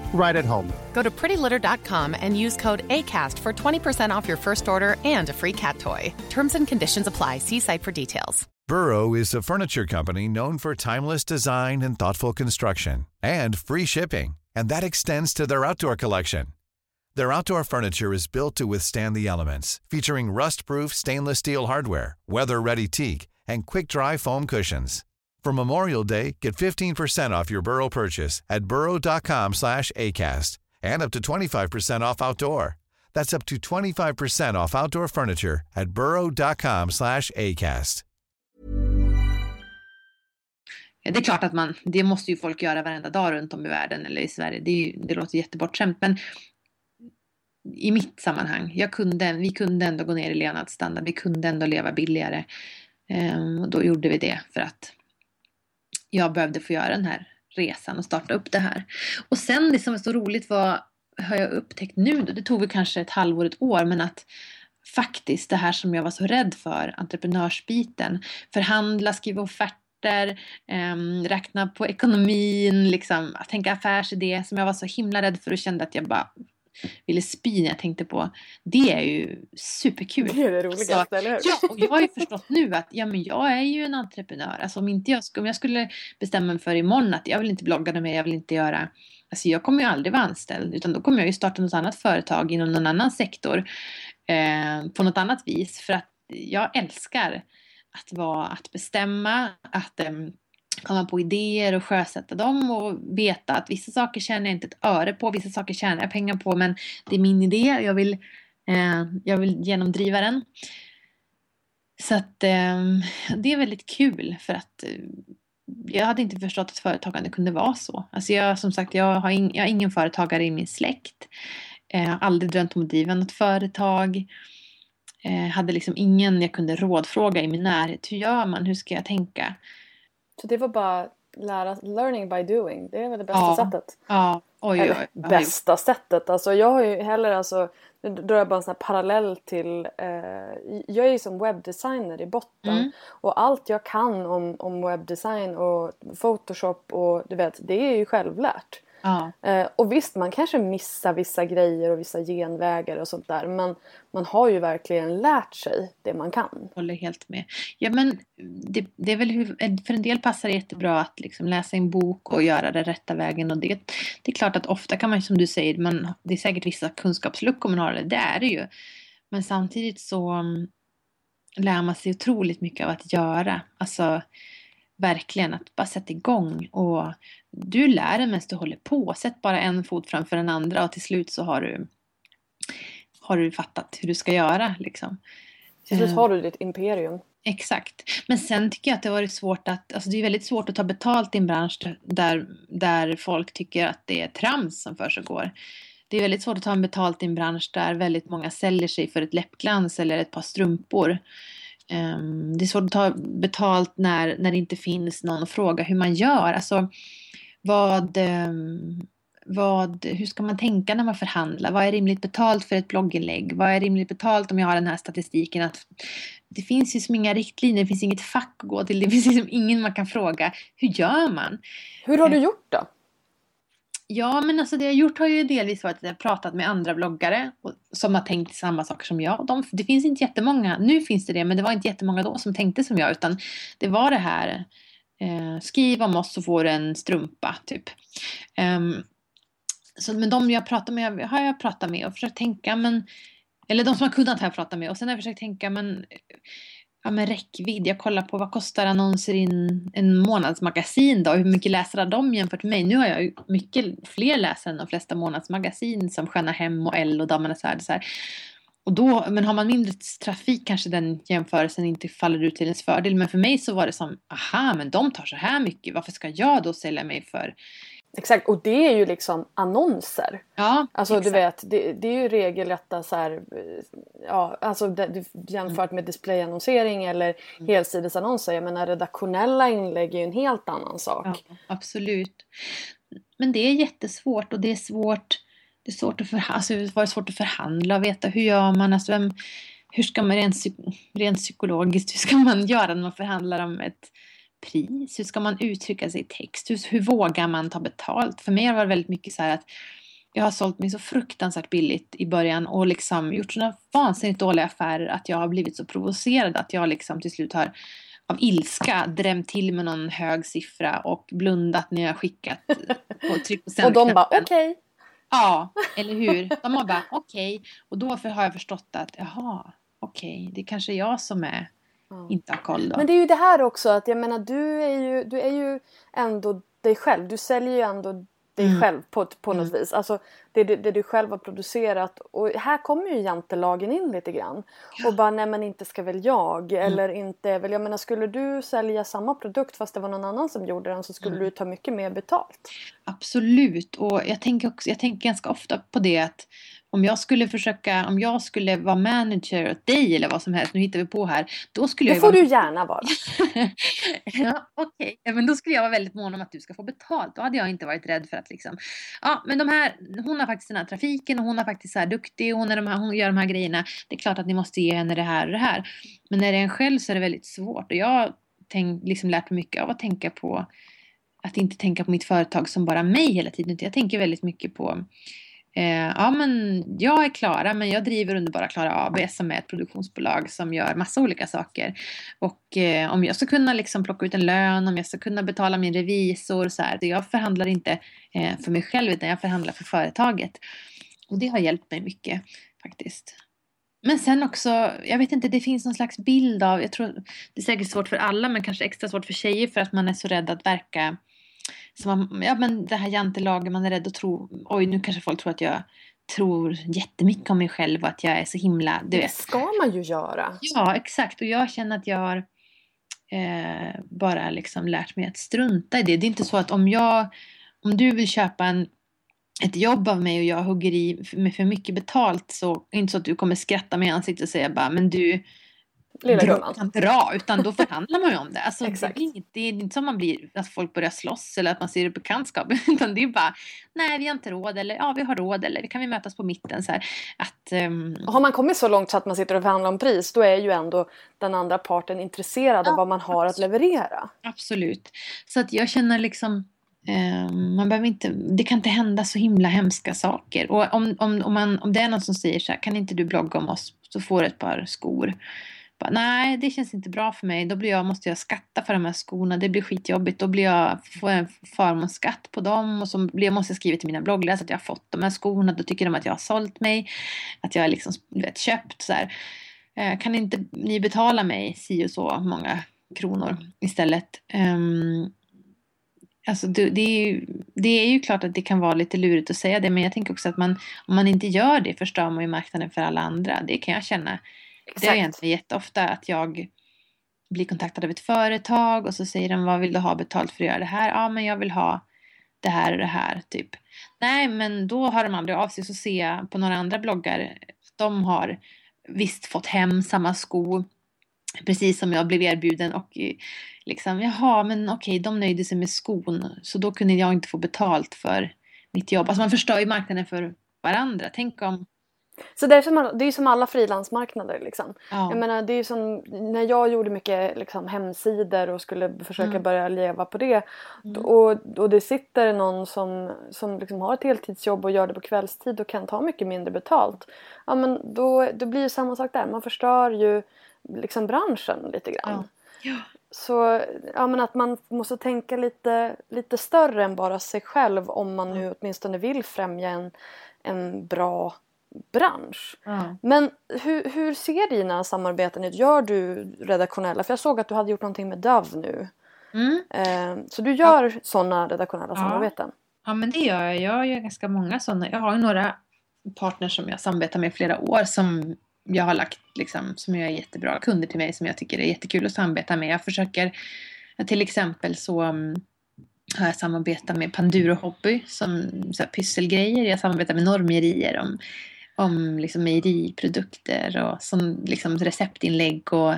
right at home. Go to prettylitter.com and use code ACAST for 20% off your first order and a free cat toy. Terms and conditions apply. See site for details. Burrow is a furniture company known for timeless design and thoughtful construction and free shipping, and that extends to their outdoor collection. Their outdoor furniture is built to withstand the elements, featuring rust-proof stainless steel hardware, weather-ready teak, and quick-dry foam cushions. For Memorial Day, get 15% off your Burrow purchase at burrow.com slash ACAST and up to 25% off outdoor. That's up to 25% off outdoor furniture at burrow.com slash ACAST. Det är klart att man, det måste ju folk göra varenda dag runt om i världen eller i Sverige. Det, ju, det låter jättebortskämt men i mitt sammanhang, jag kunde, vi kunde ändå gå ner i levnadsstandard, vi kunde ändå leva billigare. Um, och då gjorde vi det för att jag behövde få göra den här resan och starta upp det här. Och sen det som var så roligt var, har jag upptäckt nu då, det tog väl kanske ett halvår, ett år, men att faktiskt det här som jag var så rädd för, entreprenörsbiten, förhandla, skriva offerter, eh, räkna på ekonomin, liksom, tänka affärsidé som jag var så himla rädd för och kände att jag bara ville spy när jag tänkte på. Det är ju superkul. Det är det roligaste, så, eller hur? Ja, och jag har ju förstått nu att ja, men jag är ju en entreprenör. Alltså om, inte jag, om jag skulle bestämma mig för imorgon att jag vill inte blogga mer, jag vill inte göra Alltså jag kommer ju aldrig vara anställd utan då kommer jag ju starta något annat företag inom någon annan sektor eh, på något annat vis för att jag älskar att vara, att bestämma, att eh, komma på idéer och sjösätta dem och veta att vissa saker tjänar jag inte ett öre på, vissa saker tjänar jag pengar på men det är min idé, jag vill, eh, jag vill genomdriva den. Så att eh, det är väldigt kul för att eh, jag hade inte förstått att företagande kunde vara så. Alltså jag, som sagt, jag har, in, jag har ingen företagare i min släkt. Eh, jag har aldrig drömt om att driva något företag. Eh, hade liksom ingen jag kunde rådfråga i min närhet. Hur gör man? Hur ska jag tänka? Så det var bara lära, learning by doing. Det är väl det bästa ja. sättet. Ja, oj, oj, oj. bästa sättet. Alltså jag har ju heller alltså nu drar jag bara en sån här parallell till eh, Jag är ju som webbdesigner i botten Mm. och allt jag kan om, om webbdesign och photoshop och du vet det är ju självlärt. Ja. Eh, och visst man kanske missar vissa grejer och vissa genvägar och sånt där men man har ju verkligen lärt sig det man kan. håller helt med. Ja, men det, det är väl hur, för en del passar det jättebra att liksom läsa en bok och göra det rätta vägen. Och det, det är klart att ofta kan man, som du säger, man, det är säkert vissa kunskapsluckor man har, det är det ju. Men samtidigt så um, lär man sig otroligt mycket av att göra. Alltså verkligen att bara sätta igång. Och du lär dig medan du håller på. Sätt bara en fot framför den andra och till slut så har du har du fattat hur du ska göra liksom. Till slut Eh, har du ditt imperium. Exakt. Men sen tycker jag att det har varit svårt att, alltså det är väldigt svårt att ta betalt i en bransch där, där folk tycker att det är trams som försiggår. Det är väldigt svårt att ta en betalt i en bransch där väldigt många säljer sig för ett läppglans eller ett par strumpor. Ehm, det är svårt att ta betalt när, när det inte finns någon att fråga hur man gör. Alltså, vad, ehm, vad, hur ska man tänka när man förhandlar? Vad är rimligt betalt för ett blogginlägg? Vad är rimligt betalt om jag har den här statistiken? Att det finns ju som inga riktlinjer, det finns inget fack att gå till, det finns liksom ingen man kan fråga. Hur gör man? Hur har du gjort då? Ja, men alltså det jag har gjort har ju delvis varit att jag har pratat med andra bloggare som har tänkt samma saker som jag. De, det finns inte jättemånga, nu finns det det, men det var inte jättemånga då som tänkte som jag, utan det var det här eh, skriv om oss så får du en strumpa, typ. Um, så, men de jag pratat med har jag pratat med och försökt tänka, men eller de som har kunnat har jag pratat med och sen har jag försökt tänka, men ja, men räckvidd. Jag kollar på vad kostar annonser i en, en månadsmagasin då? Hur mycket läser har de jämfört med mig? Nu har jag ju mycket fler läsare än de flesta månadsmagasin som Sköna Hem och L och Damernas Värld. Så här. Och då, men har man mindre trafik kanske den jämförelsen inte faller ut till ens fördel. Men för mig så var det som, aha, men de tar så här mycket. Varför ska jag då sälja mig för Exakt, och det är ju liksom annonser. Ja, alltså exakt. du vet, det, det är ju regelrätta så här, ja, alltså det, jämfört med displayannonsering eller Mm. helsidesannonser. Jag menar redaktionella inlägg är ju en helt annan sak. Ja, absolut. Men det är jättesvårt och det är svårt, det är svårt att, förha- alltså, det var svårt att förhandla och veta hur gör man, alltså vem, hur ska man rent, rent psykologiskt, hur ska man göra när man förhandlar om ett pris? Hur ska man uttrycka sig i text? Hur, hur vågar man ta betalt? För mig har det väldigt mycket så här att jag har sålt mig så fruktansvärt billigt i början och liksom gjort sådana vansinnigt dåliga affärer att jag har blivit så provocerad att jag liksom till slut har av ilska drämt till med någon hög siffra och blundat när jag skickat [LAUGHS] på tryck på och de bara okej. Ja, eller hur? De har bara okej. Och då har jag förstått att jaha, okej, det är kanske jag som är inte har koll då. Men det är ju det här också att jag menar du är ju, du är ju ändå dig själv. Du säljer ju ändå dig Mm. själv på, på något vis. Alltså det, det, det du själv har producerat. Och här kommer ju jantelagen in lite grann. Och bara nej men inte ska väl jag. Mm. Eller inte väl. Jag menar skulle du sälja samma produkt fast det var någon annan som gjorde den så skulle Mm. du ta mycket mer betalt. Absolut, och jag tänker, också, jag tänker ganska ofta på det att om jag skulle försöka, om jag skulle vara manager åt dig eller vad som helst, nu hittar vi på här, då skulle Det jag ju får vara du gärna vara. [LAUGHS] ja, okej. Ja, Men då skulle jag vara väldigt mån om att du ska få betalt. Då hade jag inte varit rädd för att liksom, ja men de här, hon har faktiskt den här trafiken och hon är faktiskt så här duktig och hon, är de här, hon gör de här grejerna. Det är klart att ni måste ge henne det här och det här. Men när det är en själv så är det väldigt svårt och jag har liksom lärt mig mycket av att tänka på att inte tänka på mitt företag som bara mig hela tiden. Jag tänker väldigt mycket på Eh, ja men jag är Klara men jag driver Underbara Klara AB som är ett produktionsbolag som gör massa olika saker. Och eh, om jag ska kunna liksom plocka ut en lön, om jag ska kunna betala min revisor så här. Jag förhandlar inte eh, för mig själv utan jag förhandlar för företaget. Och det har hjälpt mig mycket faktiskt. Men sen också, jag vet inte, det finns någon slags bild av, jag tror det är säkert svårt för alla men kanske extra svårt för tjejer för att man är så rädd att verka som man, ja men det här jantelagen, man är rädd att tro, oj nu kanske folk tror att jag tror jättemycket om mig själv och att jag är så himla, du Det vet. ska man ju göra. Ja, exakt. Och jag känner att jag har eh, bara liksom lärt mig att strunta i det. Det är inte så att om jag, om du vill köpa en, ett jobb av mig och jag hugger i med för mycket betalt så är det inte så att du kommer skratta mig i ansiktet och säga bara men du Lilla gumman. kan dra, utan då förhandlar man ju om det. [LAUGHS] Alltså, det, Exakt. blir inget, det är inte som man blir, att folk börjar slåss eller att man ser det bekantskap, [LAUGHS] utan det är bara, nej vi har inte råd eller ja vi har råd eller kan vi mötas på mitten så här. Att, ehm, Och Har man kommit så långt så att man sitter och förhandlar om pris då är ju ändå den andra parten intresserad av Ja, vad man har att leverera. Absolut. Så att jag känner liksom eh, man behöver inte, det kan inte hända så himla hemska saker. Och om, om, om, man, om det är någon som säger så här, kan inte du blogga om oss så får du ett par skor. Bara, Nej, det känns inte bra för mig. Då blir jag, måste jag skatta för de här skorna. Det blir skitjobbigt. Då blir jag, får jag en förmånsskatt på dem. Och så blir, jag måste jag skriva till mina bloggläsare att jag har fått de här skorna. Då tycker de att jag har sålt mig. Att jag har liksom, vet, köpt så här. Eh, Kan inte ni betala mig si och så många kronor istället? Um, Alltså det, det, är ju, det är ju klart att det kan vara lite lurigt att säga det men jag tänker också att man, om man inte gör det förstör man ju marknaden för alla andra. Det kan jag känna. Det har hänt mig jätteofta att jag blir kontaktad av ett företag och så säger de vad vill du ha betalt för att göra det här? Ja men jag vill ha det här och det här typ. Nej men då har de aldrig av sig så ser jag på några andra bloggar de har visst fått hem samma sko precis som jag blev erbjuden och eh, liksom jaha men okej de nöjde sig med skon så då kunde jag inte få betalt för mitt jobb. Alltså man förstör ju marknaden för varandra. Tänk om Så det är, som, det är som alla frilansmarknader liksom. ja, Jag menar det är som när jag gjorde mycket liksom, hemsidor och skulle försöka Mm. börja leva på det. Mm. Och, och det sitter någon som, som liksom har ett heltidsjobb och gör det på kvällstid och kan ta mycket mindre betalt. Ja men då, då blir det samma sak där. Man förstör ju liksom branschen lite grann. Ja. Så ja, men att man måste tänka lite, lite större än bara sig själv om man nu åtminstone vill främja en, en bra bransch. Ja. Men hur, hur ser dina samarbeten ut? Gör du redaktionella? För jag såg att du hade gjort någonting med Dove nu. Mm. Eh, så du gör ja. sådana redaktionella samarbeten? Ja men det gör jag. Jag gör ganska många sådana. Jag har några partners som jag samarbetar med i flera år som jag har lagt liksom, som är jättebra kunder till mig som jag tycker är jättekul att samarbeta med. Jag försöker, till exempel så um, har jag samarbetat med Panduro Hobby som så här, pysselgrejer. Jag samarbetar med Normerier om, om liksom, mejeriprodukter och som liksom, receptinlägg och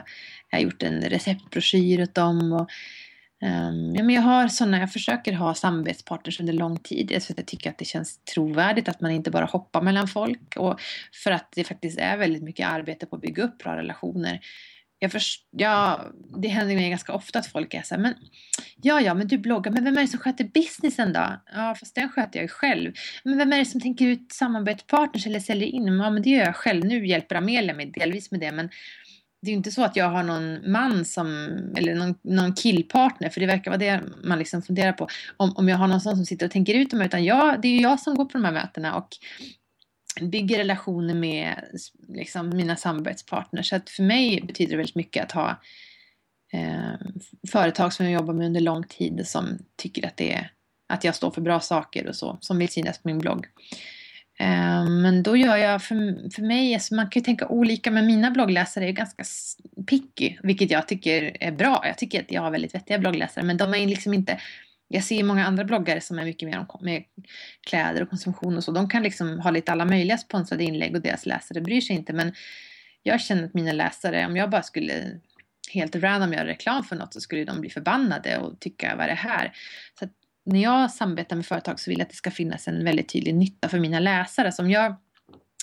jag har gjort en receptbroschyr åt dem. Och, um, ja, men jag har såna, jag försöker ha samarbetspartners under lång tid. Jag, jag tycker att det känns trovärdigt att man inte bara hoppar mellan folk. Och för att det faktiskt är väldigt mycket arbete på att bygga upp bra relationer jag först, ja, det händer mig ganska ofta att folk är så här, men ja, ja, men du bloggar, men vem är det som sköter businessen då? Ja, fast den sköter jag ju själv. Men vem är det som tänker ut samarbetspartners eller säljer in? Ja, men det gör jag själv. Nu hjälper Amelia mig delvis med det, men det är ju inte så att jag har någon man som, eller någon, någon killpartner, för det verkar vara det man liksom funderar på. Om, om jag har någon sån som sitter och tänker ut dem, utan jag, det är ju jag som går på de här mötena och bygger relationer med liksom, mina samarbetspartners. Så att för mig betyder det väldigt mycket att ha eh, företag som jag jobbar med under lång tid som tycker att, det är, att jag står för bra saker och så, som vill synas på min blogg. Eh, men då gör jag, för, för mig, alltså man kan ju tänka olika, men mina bloggläsare är ganska picky, vilket jag tycker är bra. Jag tycker att jag har väldigt vettiga bloggläsare, men de är liksom inte jag ser många andra bloggare som är mycket mer om med kläder och konsumtion och så. De kan liksom ha lite alla möjliga sponsrade inlägg och deras läsare bryr sig inte. Men jag känner att mina läsare, om jag bara skulle helt random göra reklam för något så skulle de bli förbannade och tycka vad är det här? Så när jag samarbetar med företag så vill jag att det ska finnas en väldigt tydlig nytta för mina läsare. Som jag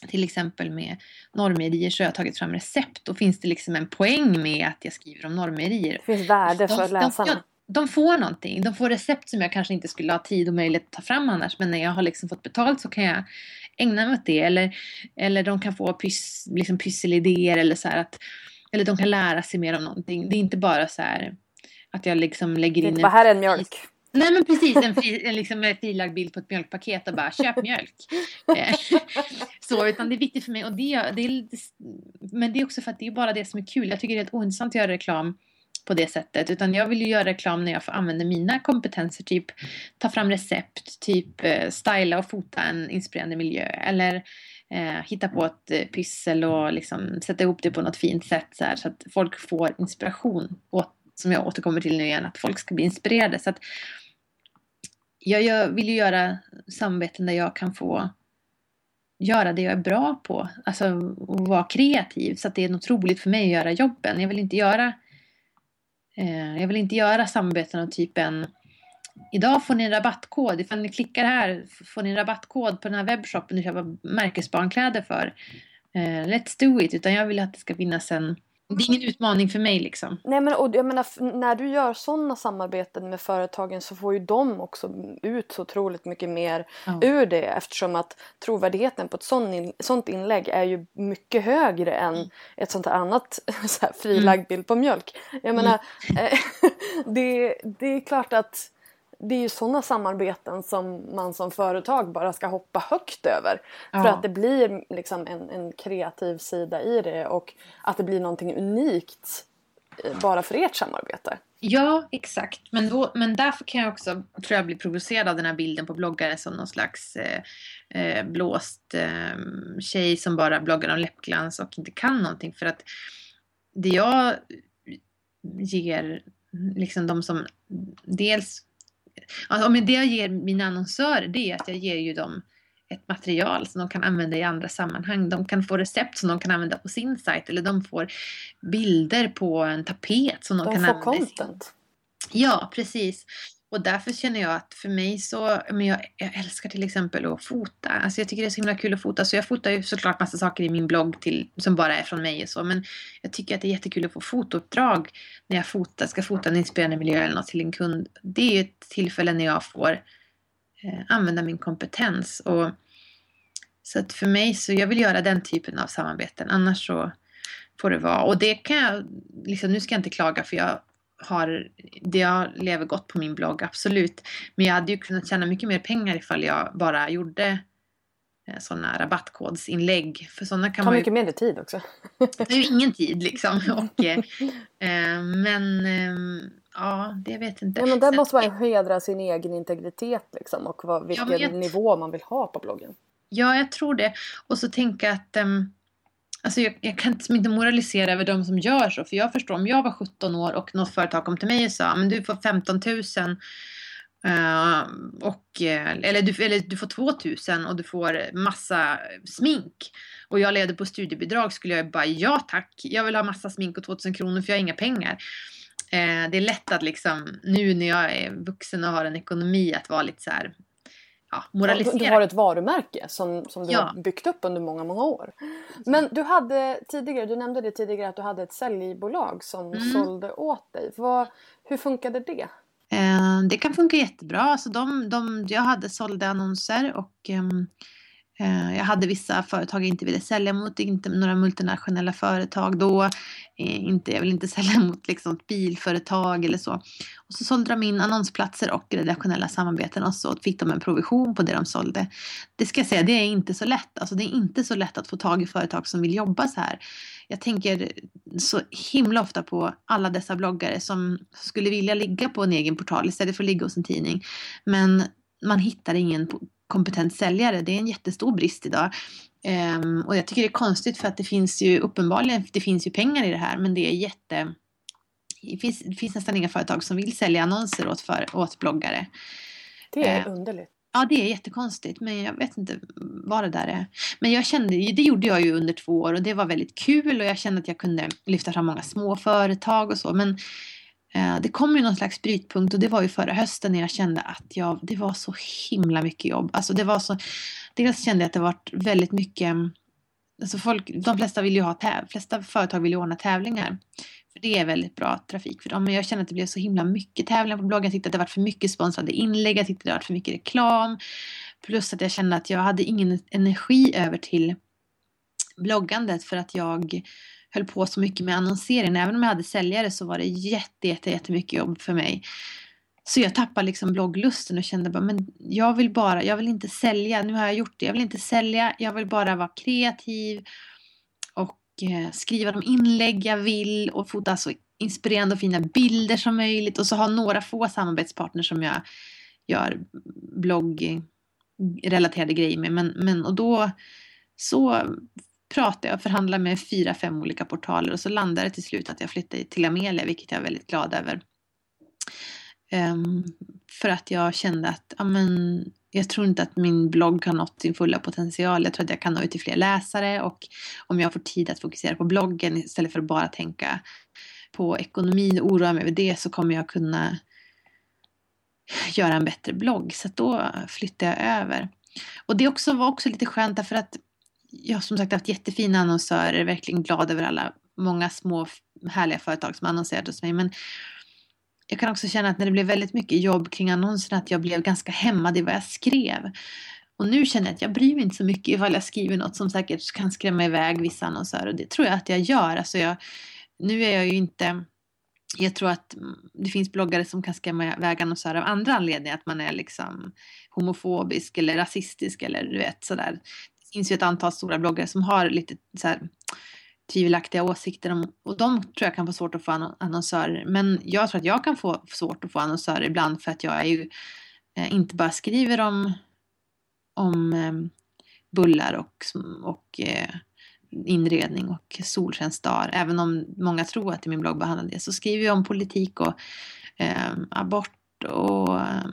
till exempel med normerier så har jag tagit fram recept. Då finns det liksom en poäng med att jag skriver om normerier. Det finns värde för de, läsarna. De, de får någonting. De får recept som jag kanske inte skulle ha tid och möjlighet att ta fram annars. Men när jag har liksom fått betalt så kan jag ägna mig åt det. Eller, eller de kan få pys, liksom pysselidéer eller så att eller de kan lära sig mer om någonting. Det är inte bara så här att jag liksom lägger in... Det här är en mjölk. Nej men precis, en, fri, en liksom frilagd bild på ett mjölkpaket och bara köp mjölk. Eh, [LAUGHS] så, utan det är viktigt för mig. Och det, det är, men det är också för att det är bara det som är kul. Jag tycker det är helt ointressant att göra reklam på det sättet. Utan jag vill ju göra reklam när jag får använda mina kompetenser. Typ ta fram recept, typ eh, styla och fota en inspirerande miljö. Eller eh, hitta på ett eh, pyssel och liksom sätta ihop det på något fint sätt. Så, här, så att folk får inspiration. åt, som jag återkommer till nu igen, att folk ska bli inspirerade. Så att jag, jag vill ju göra samarbeten där jag kan få göra det jag är bra på. Alltså och vara kreativ så att det är något roligt för mig att göra jobben. Jag vill inte göra Eh, jag vill inte göra samarbeten av typen Idag får ni en rabattkod. Ifall ni klickar här får ni en rabattkod på den här webbshoppen ni köper märkesbarnkläder för. Eh, let's do it. Utan jag vill att det ska finnas en det är ingen utmaning för mig liksom. Nej men och jag menar när du gör sådana samarbeten med företagen så får ju de också ut så otroligt mycket mer ja. ur det eftersom att trovärdigheten på ett sånt, inlägg är ju mycket högre än mm. ett sånt här annat [LAUGHS] så här, frilagd mm. bild på mjölk. Jag menar mm. Eh, [LAUGHS] det, det är klart att det är ju sådana samarbeten som man som företag bara ska hoppa högt över. Ja. För att det blir liksom en, en kreativ sida i det och att det blir någonting unikt eh, bara för ert samarbete. Ja, exakt. Men, då, men därför kan jag också, tror jag, bli provocerad av den här bilden på bloggare som någon slags eh, eh, blåst eh, tjej som bara bloggar om läppglans och inte kan någonting. För att det jag ger liksom de som dels Alltså, men det jag ger mina annonsörer det är att jag ger ju dem ett material som de kan använda i andra sammanhang. De kan få recept som de kan använda på sin sajt eller de får bilder på en tapet som de, de kan använda. De får content. Ja, precis. Och därför känner jag att för mig så, men jag, jag, älskar till exempel att fota. Alltså jag tycker det är så himla kul att fota. Så jag fotar ju såklart massa saker i min blogg till, som bara är från mig och så. Men jag tycker att det är jättekul att få fotouppdrag när jag fotar, ska fota en inspirerande miljö eller något till en kund. Det är ju ett tillfälle när jag får eh, använda min kompetens. Och, så att för mig så, jag vill göra den typen av samarbeten. Annars så får det vara. Och det kan jag, liksom, nu ska jag inte klaga för jag har, det jag lever gott på min blogg, absolut. Men jag hade ju kunnat tjäna mycket mer pengar ifall jag bara gjorde eh, sådana rabattkodsinlägg. För sådana kan Ta man mycket ju... mindre tid också. [LAUGHS] Det är ju ingen tid liksom. [LAUGHS] Och, eh, eh, men eh, ja, det vet jag inte. Ja, men där måste man hedra sin egen integritet liksom och vad, vilken jag- nivå man vill ha på bloggen. Ja, jag tror det. Och så tänka att um, alltså jag, jag kan liksom inte moralisera över de som gör så. För jag förstår, om jag var 17 år och något företag kom till mig och sa men du får 15 000 Uh, och, eh, eller, du, eller du får 2 000 och du får massa smink. Och jag leder på studiebidrag skulle jag bara ja tack. Jag vill ha massa smink och 2000 kronor för jag har inga pengar. Uh, det är lätt att liksom nu när jag är vuxen och har en ekonomi att vara lite så här ja, moralisera. Du har ett varumärke som, som du Ja. har byggt upp under många, många år. Men du hade tidigare, du nämnde det tidigare att du hade ett säljbolag som Mm. sålde åt dig. Vad, hur funkade det? Eh, Det kan funka jättebra. Alltså de, de, jag hade sålde annonser och eh, Eh, jag hade vissa företag jag inte ville sälja mot, inte några multinationella företag då. Eh, inte, jag vill inte [LAUGHS] sälja mot liksom ett bilföretag eller så. Och så sålde de in annonsplatser och redaktionella samarbeten och så fick de en provision på det de sålde. Det ska jag säga, det är inte så lätt. Alltså det är inte så lätt att få tag i företag som vill jobba så här. Jag tänker så himla ofta på alla dessa bloggare som skulle vilja ligga på en egen portal istället för att ligga hos en tidning. Men man hittar ingen kompetent säljare. Det är en jättestor brist idag. Ehm, och jag tycker det är konstigt för att det finns ju uppenbarligen, det finns ju pengar i det här men det är jätte det finns, det finns nästan inga företag som vill sälja annonser åt, för, åt bloggare. Det är Eh, underligt. Ja, det är jättekonstigt, men jag vet inte vad det där är. Men jag kände, det gjorde jag ju under två år och det var väldigt kul och jag kände att jag kunde lyfta fram många små företag och så. Men Eh, det kom ju någon slags brytpunkt och det var ju förra hösten när jag kände att jag, det var så himla mycket jobb. Alltså det var så, dels kände jag att det var väldigt mycket, mm, alltså folk, de flesta vill ju ha täv, flesta företag vill ju ordna tävlingar. För det är väldigt bra trafik för dem. Men jag kände att det blev så himla mycket tävlingar på bloggen. Jag tyckte att det var för mycket sponsrade inlägg. Jag tyckte det var för mycket reklam. Plus att jag kände att jag hade ingen energi över till bloggandet för att jag höll på så mycket med annonsering. Även om jag hade säljare så var det jätte, jätte, jättemycket jobb för mig. Så jag tappade liksom blogglusten och kände bara, men jag vill bara, jag vill inte sälja. Nu har jag gjort det. Jag vill inte sälja. Jag vill bara vara kreativ och eh, skriva de inlägg jag vill och fota så inspirerande och fina bilder som möjligt och så ha några få samarbetspartners som jag gör bloggrelaterade grejer med. Men, men och då så pratade jag och förhandlade med fyra, fem olika portaler och så landade det till slut att jag flyttade till Amelia, vilket jag är väldigt glad över. Um, för att jag kände att ja, men, jag tror inte att min blogg har nått sin fulla potential. Jag tror att jag kan nå ut till fler läsare och om jag får tid att fokusera på bloggen istället för att bara tänka på ekonomin och oroa mig över det så kommer jag kunna göra en bättre blogg. Så att då flyttade jag över. Och det också, var också lite skönt därför att jag har som sagt haft jättefina annonsörer, verkligen glad över alla många små härliga företag som annonserat hos mig. Men jag kan också känna att när det blev väldigt mycket jobb kring annonserna att jag blev ganska hämmad i vad jag skrev. Och nu känner jag att jag bryr mig inte så mycket ifall jag skriver något som säkert kan skrämma iväg vissa annonsörer. Och det tror jag att jag gör. Alltså jag, nu är jag ju inte... Jag tror att det finns bloggare som kan skrämma iväg annonsörer av andra anledningar. Att man är liksom homofobisk eller rasistisk eller du vet sådär. Det finns ju ett antal stora bloggare som har lite så här tvivelaktiga åsikter om, och de tror jag kan få svårt att få annonsörer. Men jag tror att jag kan få svårt att få annonsörer ibland för att jag är ju eh, inte bara skriver om, om eh, bullar och, och eh, inredning och solskensdagar. Även om många tror att i min blogg behandlar det så skriver jag om politik och eh, och eh,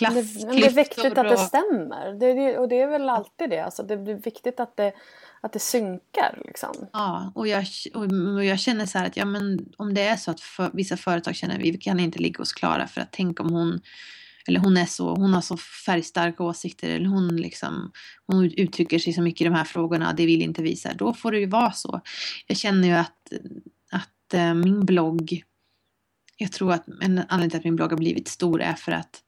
[LAUGHS] Men det, det är viktigt att det stämmer. Det, det, och det är väl alltid det. Alltså det är viktigt att det, att det synkar. Liksom. Ja, och jag, och jag känner så här att ja, men om det är så att för, vissa företag känner att vi kan inte ligga hos Klara för att tänk om hon eller hon är så, hon har så färgstarka åsikter eller hon liksom hon uttrycker sig så mycket i de här frågorna, det vill inte vi så här, då får det ju vara så. Jag känner ju att, att eh, min blogg, jag tror att en anledning till att min blogg har blivit stor är för att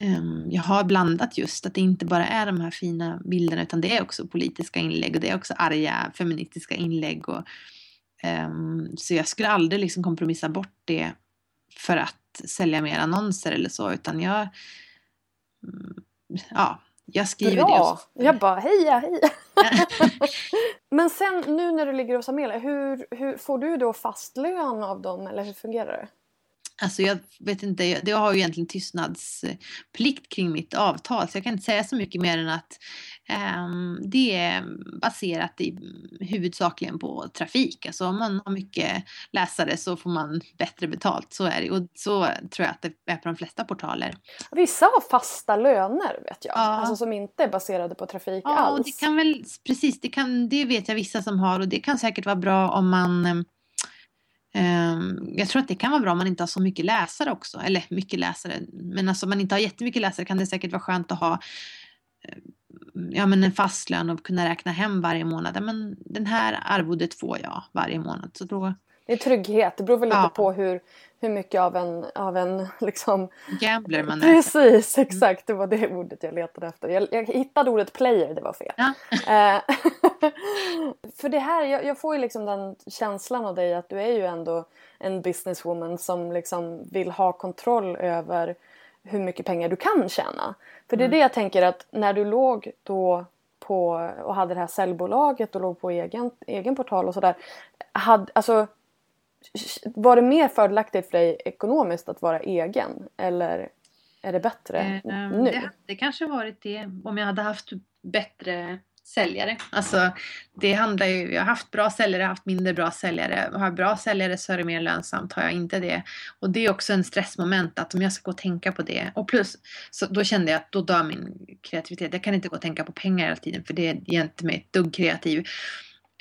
um, jag har blandat just att det inte bara är de här fina bilderna utan det är också politiska inlägg och det är också arga feministiska inlägg. Och, um, så jag skulle aldrig liksom kompromissa bort det för att sälja mer annonser eller så utan jag um, ja, jag skriver Bra. det. Jag bara heja heja. [LAUGHS] Men sen nu när du ligger hos Amelia, hur, hur får du då fast lön av dem eller hur fungerar det? Alltså jag vet inte, jag, har ju egentligen tystnadsplikt kring mitt avtal så jag kan inte säga så mycket mer än att um, det är baserat i huvudsakligen på trafik. Alltså om man har mycket läsare så får man bättre betalt, så är det. Och så tror jag att det är på de flesta portaler. Vissa har fasta löner vet jag, Ja. alltså som inte är baserade på trafik Ja, alls. och det kan väl, precis, det, kan, det vet jag vissa som har och det kan säkert vara bra om man ehm, jag tror att det kan vara bra om man inte har så mycket läsare också. Eller mycket läsare. Men alltså om man inte har jättemycket läsare kan det säkert vara skönt att ha eh, ja, men en fast lön och kunna räkna hem varje månad. Men den här arvodet får jag varje månad. Så då Det är trygghet, det beror väl lite Ja. på hur, hur mycket av en, av en [LAUGHS] liksom... gambler man är. Precis, exakt. Det var det ordet jag letade efter. Jag, jag hittade ordet player, det var fel. Ja. [LAUGHS] Eh, [LAUGHS] För det här, jag, jag får ju liksom den känslan av dig att du är ju ändå en businesswoman som liksom vill ha kontroll över hur mycket pengar du kan tjäna. För det är det jag tänker att när du låg då på och hade det här säljbolaget och låg på egen, egen portal och sådär. Alltså, var det mer fördelaktigt för dig ekonomiskt att vara egen? Eller är det bättre Eh, nu? Det hade kanske varit det om jag hade haft bättre säljare. Alltså det handlar ju, jag har haft bra säljare, haft mindre bra säljare. Har jag bra säljare så är det mer lönsamt, har jag inte det. Och det är också en stressmoment att om jag ska gå och tänka på det. Och plus, så då kände jag att då dör min kreativitet. Jag kan inte gå och tänka på pengar hela tiden för det ger inte mig ett dugg kreativ.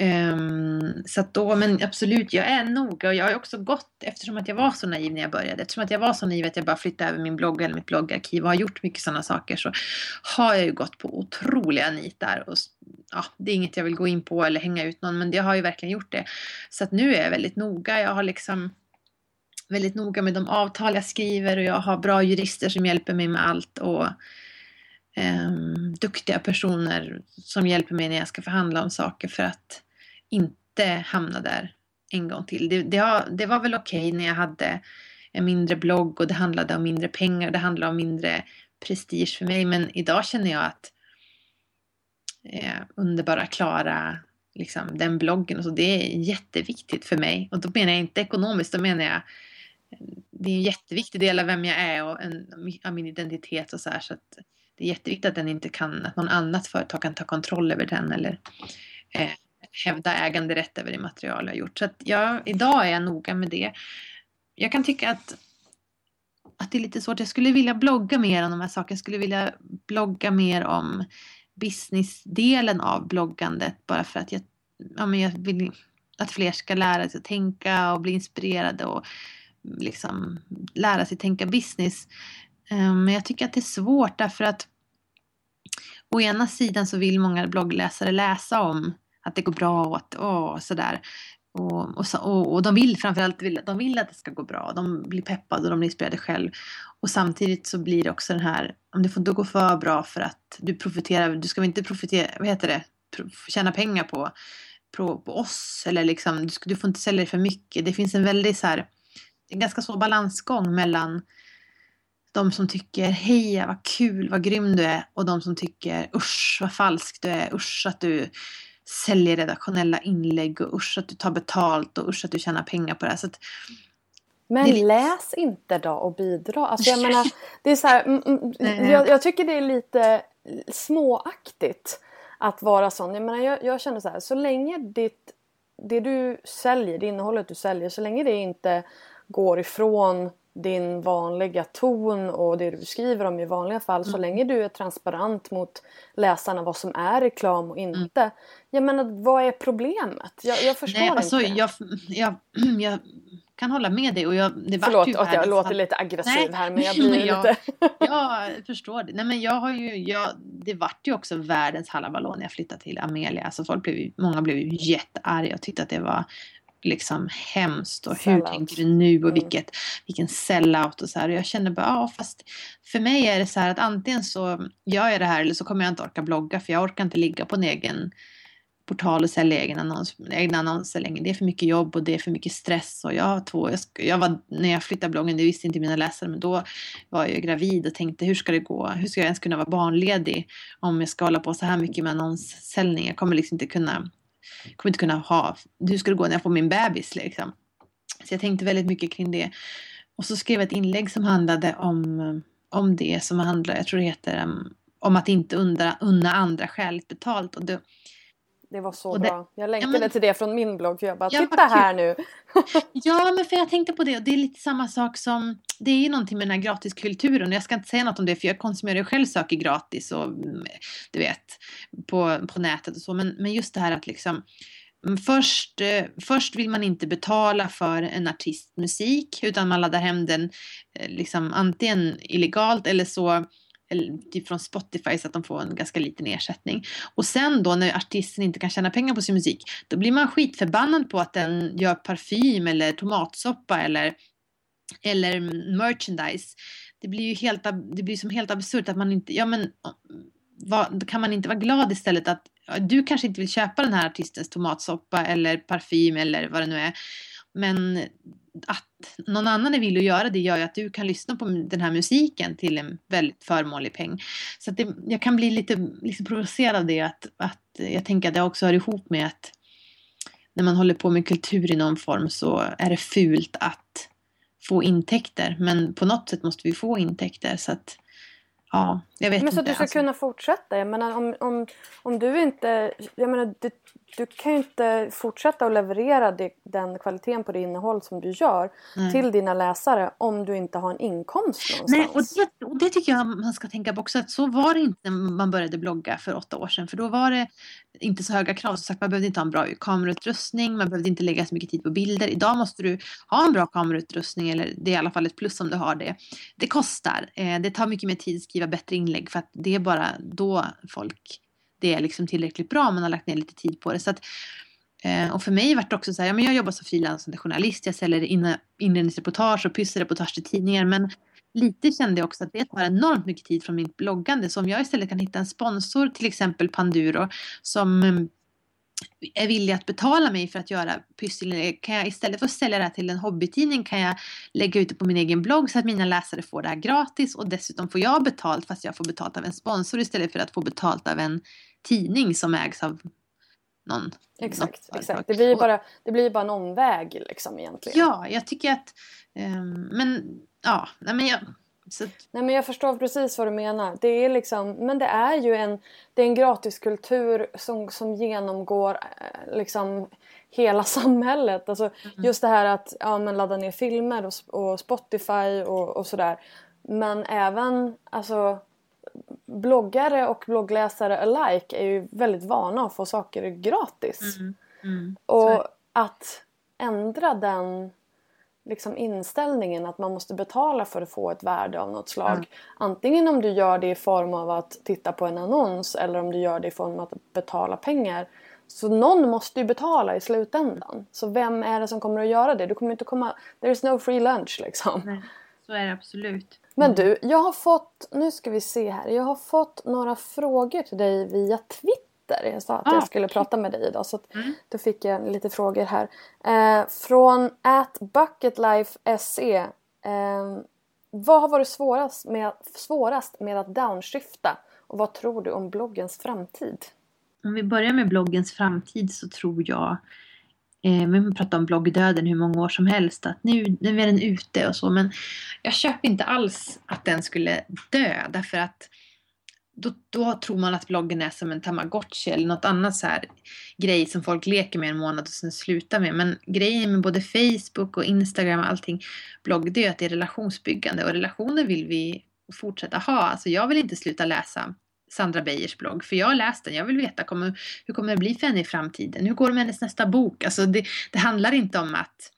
Um, så att då, men absolut, jag är noga och jag har ju också gått, eftersom att jag var så naiv när jag började, eftersom att jag var så naiv att jag bara flyttade över min blogg eller mitt bloggarkiv och har gjort mycket sådana saker så har jag ju gått på otroliga nitar och ja, det är inget jag vill gå in på eller hänga ut någon men jag har ju verkligen gjort det. Så att nu är jag väldigt noga, jag har liksom väldigt noga med de avtal jag skriver och jag har bra jurister som hjälper mig med allt och um, duktiga personer som hjälper mig när jag ska förhandla om saker för att inte hamna där en gång till. Det, det, har, det var väl okej när jag hade en mindre blogg och det handlade om mindre pengar, det handlade om mindre prestige för mig. Men idag känner jag att eh, underbara Klara, liksom, den bloggen och så, det är jätteviktigt för mig. Och då menar jag inte ekonomiskt, då menar jag eh, det är en jätteviktig del av vem jag är och en, av min identitet och så här. Så att det är jätteviktigt att den inte kan, att någon annat företag kan ta kontroll över den eller eh, hävda äganderätt över det material jag har gjort. Så att jag, idag är jag noga med det. Jag kan tycka att, att det är lite svårt. Jag skulle vilja blogga mer om de här sakerna. Jag skulle vilja blogga mer om businessdelen av bloggandet bara för att jag, ja, men jag vill att fler ska lära sig att tänka och bli inspirerade och liksom lära sig tänka business. Ehm, men jag tycker att det är svårt därför att å ena sidan så vill många bloggläsare läsa om att det går bra och att åh, sådär. Och, och, så, och, och de vill framförallt vill, de vill att det ska gå bra. De blir peppade och de blir inspirerade själv. Och samtidigt så blir det också den här, om det får inte gå för bra för att du profiterar, du ska väl inte profitera, vad heter det, tjäna pengar på, på, på oss. Eller liksom, du, ska, du får inte sälja det för mycket. Det finns en väldigt så här, en ganska svår balansgång mellan de som tycker heja vad kul, vad grym du är och de som tycker usch vad falsk du är, usch att du säljer redaktionella inlägg och usch att du tar betalt och usch att du tjänar pengar på det här. Så att, Men lite- läs inte då och bidra. Alltså jag menar, [LAUGHS] det är så här, mm, mm, jag, jag tycker det är lite småaktigt att vara sån. Jag menar, jag, jag känner så här, så länge ditt, det du säljer, det innehållet du säljer, så länge det inte går ifrån din vanliga ton och det du skriver om i vanliga fall, Mm. så länge du är transparent mot läsarna vad som är reklam och inte. Jag menar, vad är problemet? Jag, jag förstår nej, alltså, inte. jag, jag, [CLEARS THROAT] jag kan hålla med dig och jag, det vart Förlåt att jag världens låter fall- lite aggressiv Nej, här men jag [LAUGHS] blir jag- lite... [LAUGHS] Ja, jag förstår det. Nej, men jag har ju, jag, det vart ju också världens hallaballå när jag flyttade till Amelia. Alltså folk blev, många blev ju jättearga och tyckte att det var liksom hemskt och hur tänker du nu och Mm. vilket, vilken sellout och så här. Och jag kände bara, ja fast för mig är det så här att antingen så gör jag det här eller så kommer jag inte orka blogga för jag orkar inte ligga på en egen portal och sälja egen annons, egna annonser längre. Det är för mycket jobb och det är för mycket stress. Och jag, har två, jag, jag var, när jag flyttade bloggen, det visste inte mina läsare, men då var jag gravid och tänkte hur ska det gå? Hur ska jag ens kunna vara barnledig om jag ska hålla på så här mycket med annonssäljning? Jag kommer liksom inte kunna, kommer inte kunna ha, hur ska det gå när jag får min bebis liksom? Så jag tänkte väldigt mycket kring det. Och så skrev jag ett inlägg som handlade om, om det som handlar, jag tror det heter um, om att inte undra, unna andra skäligt betalt. Och det, det var så bra. Jag länkade ja, men, till det från min blogg för jag bara, titta här nu. [LAUGHS] ja, men för jag tänkte på det och det är lite samma sak som, det är ju någonting med den här gratiskulturen. Jag ska inte säga något om det för jag konsumerar ju själv saker gratis och du vet på, på nätet och så. Men, men just det här att liksom Först, eh, först vill man inte betala för en artistmusik utan man laddar hem den eh, liksom antingen illegalt eller så typ från Spotify så att de får en ganska liten ersättning. Och sen då när artisten inte kan tjäna pengar på sin musik, då blir man skitförbannad på att den gör parfym eller tomatsoppa eller, eller merchandise. Det blir ju helt, det blir som helt absurt att man inte, ja men vad, kan man inte vara glad istället att du kanske inte vill köpa den här artistens tomatsoppa eller parfym eller vad det nu är. Men att någon annan är villig att göra det gör ju att du kan lyssna på den här musiken till en väldigt förmånlig peng. Så att det, jag kan bli lite liksom provocerad av det att, att jag tänker att det också hör ihop med att när man håller på med kultur i någon form så är det fult att få intäkter. Men på något sätt måste vi få intäkter så att ja, jag vet Men så att du ska alltså. kunna fortsätta. Jag menar om, om, om du inte, jag menar du, du kan ju inte fortsätta att leverera det, den kvaliteten på det innehåll som du gör Nej. till dina läsare om du inte har en inkomst någonstans. Nej, och det, och det tycker jag man ska tänka på också att så var det inte när man började blogga för åtta år sedan. För då var det inte så höga krav. Som sagt, man behövde inte ha en bra kamerautrustning, man behövde inte lägga så mycket tid på bilder. Idag måste du ha en bra kamerautrustning, eller det är i alla fall ett plus om du har det. Det kostar, eh, det tar mycket mer tid att skriva bättre inlägg för att det är bara då folk det är liksom tillräckligt bra. Man har lagt ner lite tid på det. Så att, eh, och för mig vart det också så här, ja, men jag jobbar som frilansande journalist. Jag säljer inredningsreportage och pysselreportage till tidningar. Men lite kände jag också att det tar enormt mycket tid från mitt bloggande. Så om jag istället kan hitta en sponsor, till exempel Panduro, som är villig att betala mig för att göra pyssel. Kan jag istället för att sälja det här till en hobbytidning kan jag lägga ut det på min egen blogg så att mina läsare får det här gratis och dessutom får jag betalt fast jag får betalt av en sponsor istället för att få betalt av en tidning som ägs av någon. Exakt, exakt. Det blir bara, det blir bara en omväg liksom egentligen. Ja, jag tycker att, um, men ja, nej men jag så... Nej men jag förstår precis vad du menar. Det är liksom, men det är ju en, det är en gratiskultur som, som genomgår eh, liksom hela [LAUGHS] samhället. Alltså, mm. Just det här att ja, men ladda ner filmer och, och Spotify och, och sådär. Men även alltså, bloggare och bloggläsare alike är ju väldigt vana att få saker gratis. Mm. Mm. Och att ändra den liksom inställningen att man måste betala för att få ett värde av något slag. Mm. Antingen om du gör det i form av att titta på en annons eller om du gör det i form av att betala pengar. Så någon måste ju betala i slutändan. Så vem är det som kommer att göra det? Du kommer inte komma... There's no free lunch liksom. Nej, så är det absolut. Men du, jag har fått... Nu ska vi se här. Jag har fått några frågor till dig via Twitter Twitter. Jag sa att ah, jag skulle prata med dig idag så mm. då fick jag lite frågor här. Eh, från atbucketlifese. Eh, vad har varit svårast med, svårast med att downshifta och vad tror du om bloggens framtid? Om vi börjar med bloggens framtid så tror jag eh, vi har pratat om bloggdöden hur många år som helst. Att nu, nu är den ute och så. Men jag köper inte alls att den skulle dö. Därför att då, då tror man att bloggen är som en tamagotchi eller något annat så här grej som folk leker med en månad och sen slutar med. Men grejen med både Facebook och Instagram och allting, blogg, det är att det är relationsbyggande och relationer vill vi fortsätta ha. Alltså jag vill inte sluta läsa Sandra Beijers blogg, för jag har läst den. Jag vill veta kommer, hur kommer det bli för henne i framtiden? Hur går det med hennes nästa bok? Alltså det, det handlar inte om att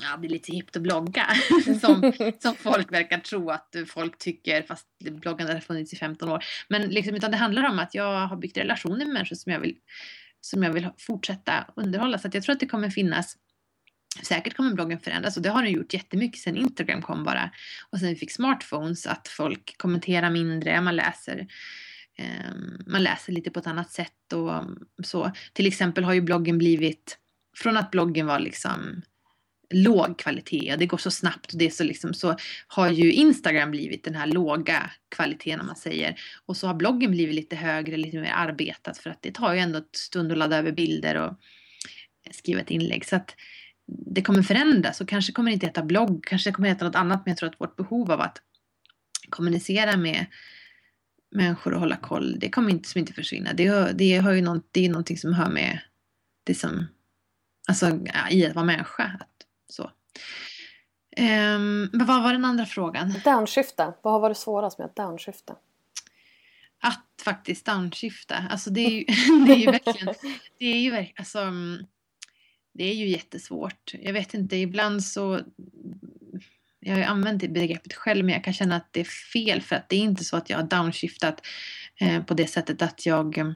ja, det är lite hippt att blogga. [LAUGHS] som, som folk verkar tro att folk tycker fast bloggandet har funnits i 15 år. Men liksom, utan det handlar om att jag har byggt relationer med människor som jag vill, som jag vill fortsätta underhålla. Så jag tror att det kommer finnas Säkert kommer bloggen förändras och det har den gjort jättemycket sen Instagram kom bara. Och sen vi fick smartphones att folk kommenterar mindre, man läser Ehm, man läser lite på ett annat sätt och så. Till exempel har ju bloggen blivit, från att bloggen var liksom låg kvalitet och det går så snabbt och det är så liksom så har ju Instagram blivit den här låga kvaliteten om man säger. Och så har bloggen blivit lite högre, lite mer arbetat för att det tar ju ändå ett stund att ladda över bilder och skriva ett inlägg. Så att det kommer förändras och kanske kommer det inte heta blogg, kanske kommer det heta något annat men jag tror att vårt behov av att kommunicera med människor och hålla koll, det kommer inte, som inte försvinna. Det, hör, det, har ju någon, det är någonting som hör med det som, alltså i att vara människa. Så. Um, men vad var den andra frågan? Downshifta. Vad har varit svårast med att downshifta? Att faktiskt downshifta. Alltså det är ju, [LAUGHS] [LAUGHS] det är ju verkligen, det är ju verkligen, alltså, det är ju jättesvårt. Jag vet inte, ibland så jag har använt det begreppet själv men jag kan känna att det är fel för att det är inte så att jag har downshiftat eh, på det sättet att jag eh,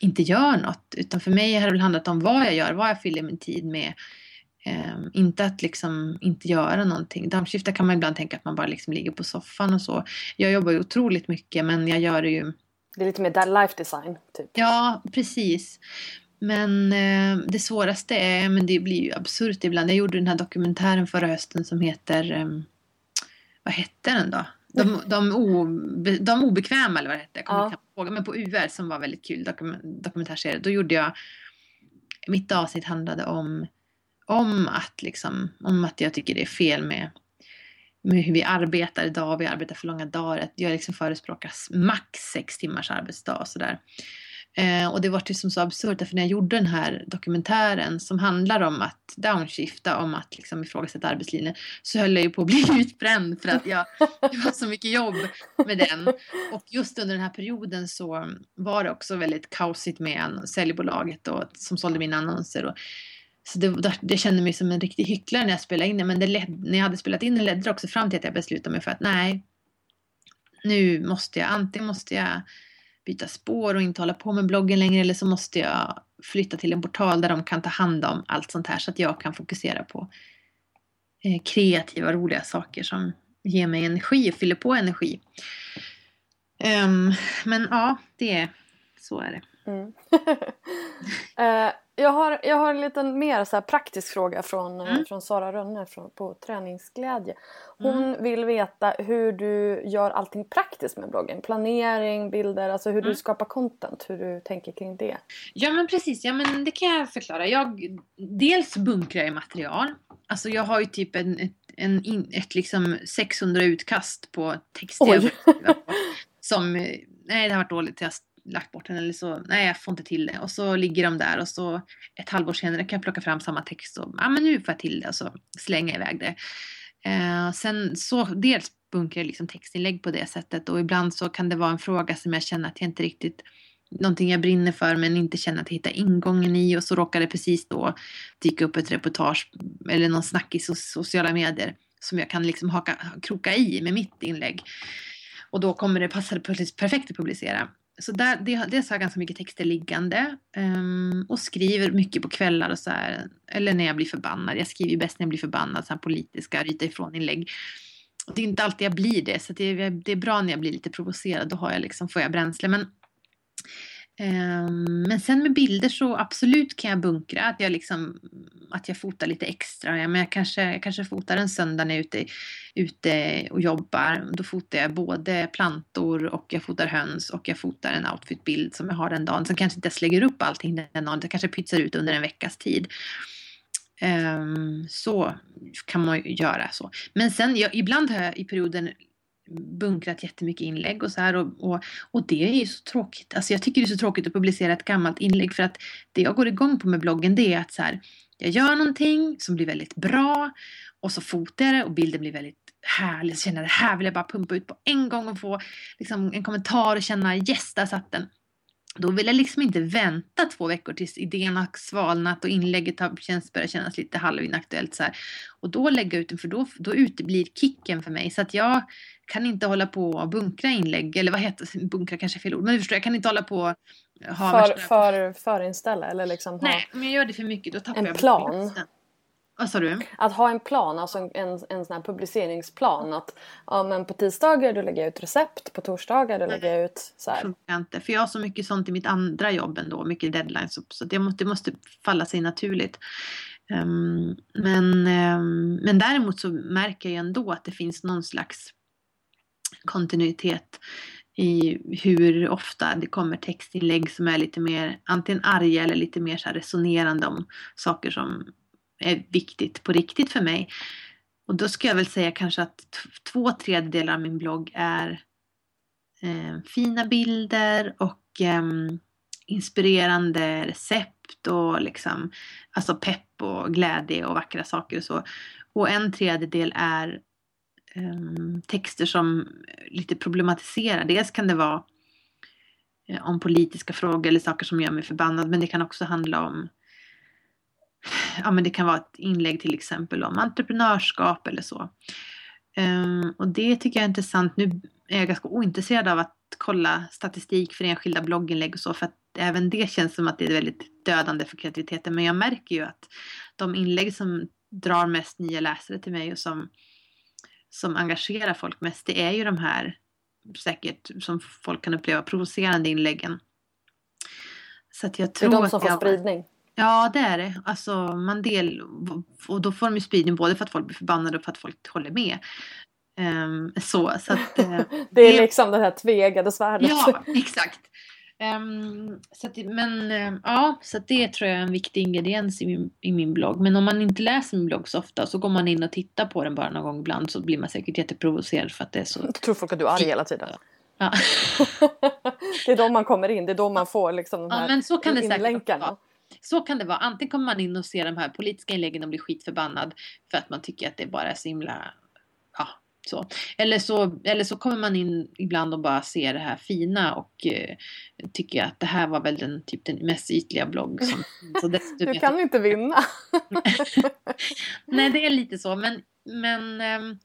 inte gör något. Utan för mig har det väl handlat om vad jag gör, vad jag fyller min tid med. Eh, inte att liksom inte göra någonting. Downshifta kan man ibland tänka att man bara liksom ligger på soffan och så. Jag jobbar ju otroligt mycket men jag gör det ju det är lite mer life design, typ. Ja, precis. Men eh, det svåraste är, men det blir ju absurt ibland. Jag gjorde den här dokumentären förra hösten som heter, eh, vad hette den då? De, de, obe, de obekväma eller vad det hette, jag kommer ja. inte ihåg. Men på UR som var väldigt kul dokument, dokumentärserie. Då gjorde jag, mitt avsnitt handlade om, om att liksom, om att jag tycker det är fel med med hur vi arbetar idag, vi arbetar för långa dagar. Att jag liksom förespråkar max sex timmars arbetsdag och sådär. Eh, och det var liksom så absurt för när jag gjorde den här dokumentären som handlar om att downshifta, om att liksom ifrågasätta arbetslinjen, så höll jag ju på att bli [LAUGHS] utbränd för att jag, det var så mycket jobb med den. Och just under den här perioden så var det också väldigt kaosigt med säljbolaget och, som sålde mina annonser. Och, så det, det kände mig som en riktig hycklare när jag spelade in det. Men det led, när jag hade spelat in det ledde det också fram till att jag beslutade mig för att nej, nu måste jag, antingen måste jag byta spår och inte hålla på med bloggen längre eller så måste jag flytta till en portal där de kan ta hand om allt sånt här så att jag kan fokusera på eh, kreativa, roliga saker som ger mig energi och fyller på energi. Um, men ja, det är så är det. Mm. uh, [LAUGHS] jag, har, jag har en liten mer så praktisk fråga från, eh, mm. från Sara Rönne från, på Träningsglädje. Hon mm. vill veta hur du gör allting praktiskt med bloggen. Planering, bilder, alltså hur mm. du skapar content, hur du tänker kring det. Ja men precis, ja men det kan jag förklara. Jag, dels bunkrar jag material. Alltså jag har ju typ en, ett, en, ett liksom 600 utkast på text. [LAUGHS] Som, nej det har varit dåligt. Jag lagt bort den eller så, nej jag får inte till det. Och så ligger de där och så ett halvår senare kan jag plocka fram samma text och ja men nu får jag till det och så slänger jag iväg det. Eh, sen så dels bunkrar jag liksom textinlägg på det sättet och ibland så kan det vara en fråga som jag känner att jag inte riktigt någonting jag brinner för men inte känner att jag hittar ingången i och så råkar det precis då dyka upp ett reportage eller någon snack i sociala medier som jag kan liksom haka, kroka i med mitt inlägg. Och då kommer det passa perfekt att publicera så där, det, dels har jag ganska mycket texter liggande um, och skriver mycket på kvällar och så här, eller när jag blir förbannad. Jag skriver bäst när jag blir förbannad, så här politiska ryta ifrån inlägg. Det är inte alltid jag blir det, så det är, det är bra när jag blir lite provocerad, då har jag liksom, får jag bränsle. Men Ehm, men sen med bilder så absolut kan jag bunkra, att jag, liksom, att jag fotar lite extra. Ja, men jag, kanske, jag kanske fotar en söndag när jag är ute, ute och jobbar. Då fotar jag både plantor och jag fotar höns och jag fotar en outfitbild som jag har den dagen. Sen kanske inte jag lägger upp allting den dagen, det kanske pytsar ut under en veckas tid. Um, så kan man göra så. Men sen, jag, ibland har jag i perioden bunkrat jättemycket inlägg och så här och, och, och det är ju så tråkigt. Alltså jag tycker det är så tråkigt att publicera ett gammalt inlägg för att det jag går igång på med bloggen det är att så här, jag gör någonting som blir väldigt bra och så fotar jag det och bilden blir väldigt härlig. Så känner jag det här vill jag bara pumpa ut på en gång och få liksom, en kommentar och känna yes, där satt den. Då vill jag liksom inte vänta två veckor tills idén har svalnat och inlägget har känns, börjar kännas lite halvinaktuellt. Så här. Och då lägga ut den för då, då uteblir kicken för mig. Så att jag kan inte hålla på och bunkra inlägg, eller vad heter det? Bunkra kanske är fel ord, men du förstår, jag kan inte hålla på ha för, för, förinställa eller liksom ha Nej, men jag gör det för mycket, då tappar en jag plan. Vad sa du? Att ha en plan, alltså en, en, en sån här publiceringsplan. Att ja, men på tisdagar då lägger jag ut recept, på torsdagar då lägger jag ut så här. Funkar inte. För jag har så mycket sånt i mitt andra jobb ändå, mycket deadlines. Så det måste, det måste falla sig naturligt. Um, men, um, men däremot så märker jag ändå att det finns någon slags kontinuitet i hur ofta det kommer textinlägg som är lite mer antingen arga eller lite mer så resonerande om saker som är viktigt på riktigt för mig. Och då ska jag väl säga kanske att två tredjedelar av min blogg är eh, fina bilder och eh, inspirerande recept och liksom alltså pepp och glädje och vackra saker och så. Och en tredjedel är Ehm, texter som eh, lite problematiserar. Dels kan det vara eh, om politiska frågor eller saker som gör mig förbannad men det kan också handla om [SIGHS] ja men det kan vara ett inlägg till exempel om entreprenörskap eller så. Um, och det tycker jag är intressant. Nu är jag ganska ointresserad av att kolla statistik för enskilda blogginlägg och så för att även det känns som att det är väldigt dödande för kreativiteten. Men jag märker ju att de inlägg som drar mest nya läsare till mig och som som engagerar folk mest, det är ju de här säkert som folk kan uppleva provocerande inläggen. Så att jag tror det är de som får jag, spridning. Ja, det är det. Alltså, man del, och då får de ju spridning både för att folk blir förbannade och för att folk håller med. Um, så, så att, uh, [LAUGHS] det är liksom det här tvegade svärdet. Ja, exakt. Um, så att, men uh, ja, så det tror jag är en viktig ingrediens i min, i min blogg. Men om man inte läser min blogg så ofta så går man in och tittar på den bara någon gång ibland så blir man säkert jätteprovocerad för att det är så... Jag tror folk att du är arg hela tiden. Ja. [LAUGHS] det är då man kommer in, det är då man får liksom de här ja, men så kan det säkert vara. Så kan det vara. Antingen kommer man in och ser de här politiska inläggen och blir skitförbannad för att man tycker att det bara är så himla så. Eller, så, eller så kommer man in ibland och bara ser det här fina och eh, tycker att det här var väl den, typ den mest ytliga blogg som [LAUGHS] så Du kan inte vinna. [LAUGHS] Nej, det är lite så. Men, men eh,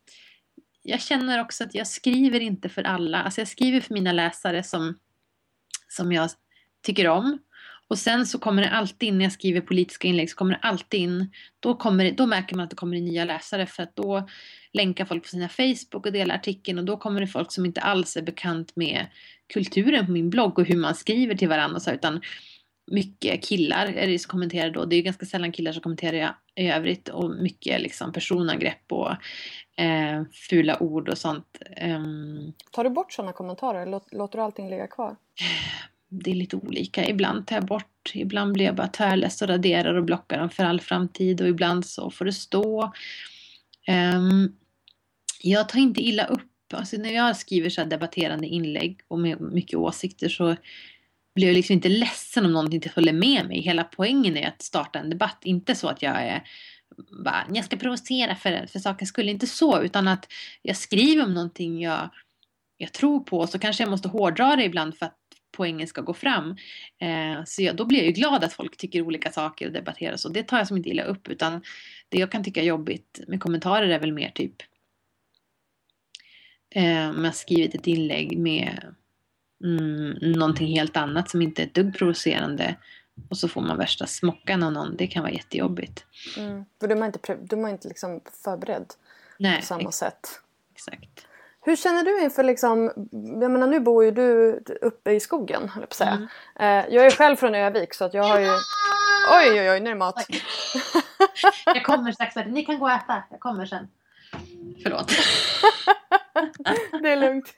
jag känner också att jag skriver inte för alla. Alltså jag skriver för mina läsare som, som jag tycker om. Och sen så kommer det alltid in, när jag skriver politiska inlägg, så kommer det alltid in, då, kommer, då märker man att det kommer in nya läsare för att då länkar folk på sina Facebook och delar artikeln och då kommer det folk som inte alls är bekant med kulturen på min blogg och hur man skriver till varandra så, utan mycket killar är det som kommenterar då. Det är ganska sällan killar som kommenterar i övrigt och mycket liksom personangrepp och eh, fula ord och sånt. Um, Tar du bort sådana kommentarer? Låter du allting ligga kvar? [SIGHS] det är lite olika. Ibland tar jag bort, ibland blir jag bara tvärless och raderar och blockar dem för all framtid och ibland så får det stå. Um, jag tar inte illa upp. Alltså när jag skriver så debatterande inlägg och med mycket åsikter så blir jag liksom inte ledsen om någonting inte håller med mig. Hela poängen är att starta en debatt. Inte så att jag är bara, jag ska provocera för, för sakens skull. Inte så, utan att jag skriver om någonting jag, jag tror på. Så kanske jag måste hårdra det ibland för att poängen ska gå fram. Eh, så jag, då blir jag ju glad att folk tycker olika saker och debatterar så. Det tar jag som inte illa upp utan det jag kan tycka är jobbigt med kommentarer är väl mer typ eh, om jag skrivit ett inlägg med mm, någonting helt annat som inte är ett dugg provocerande och så får man värsta smockan av någon. Det kan vara jättejobbigt. Mm. För de är inte, de är inte liksom förberedd Nej, på samma ex sätt. Exakt. Hur känner du inför liksom, jag menar nu bor ju du uppe i skogen, höll jag på att säga. Mm. Eh, jag är själv från Övik så att jag har ju... Oj, oj, oj, nu är det mat. jag kommer strax, ni kan gå och äta, jag kommer sen. Förlåt. [LAUGHS] det är lugnt.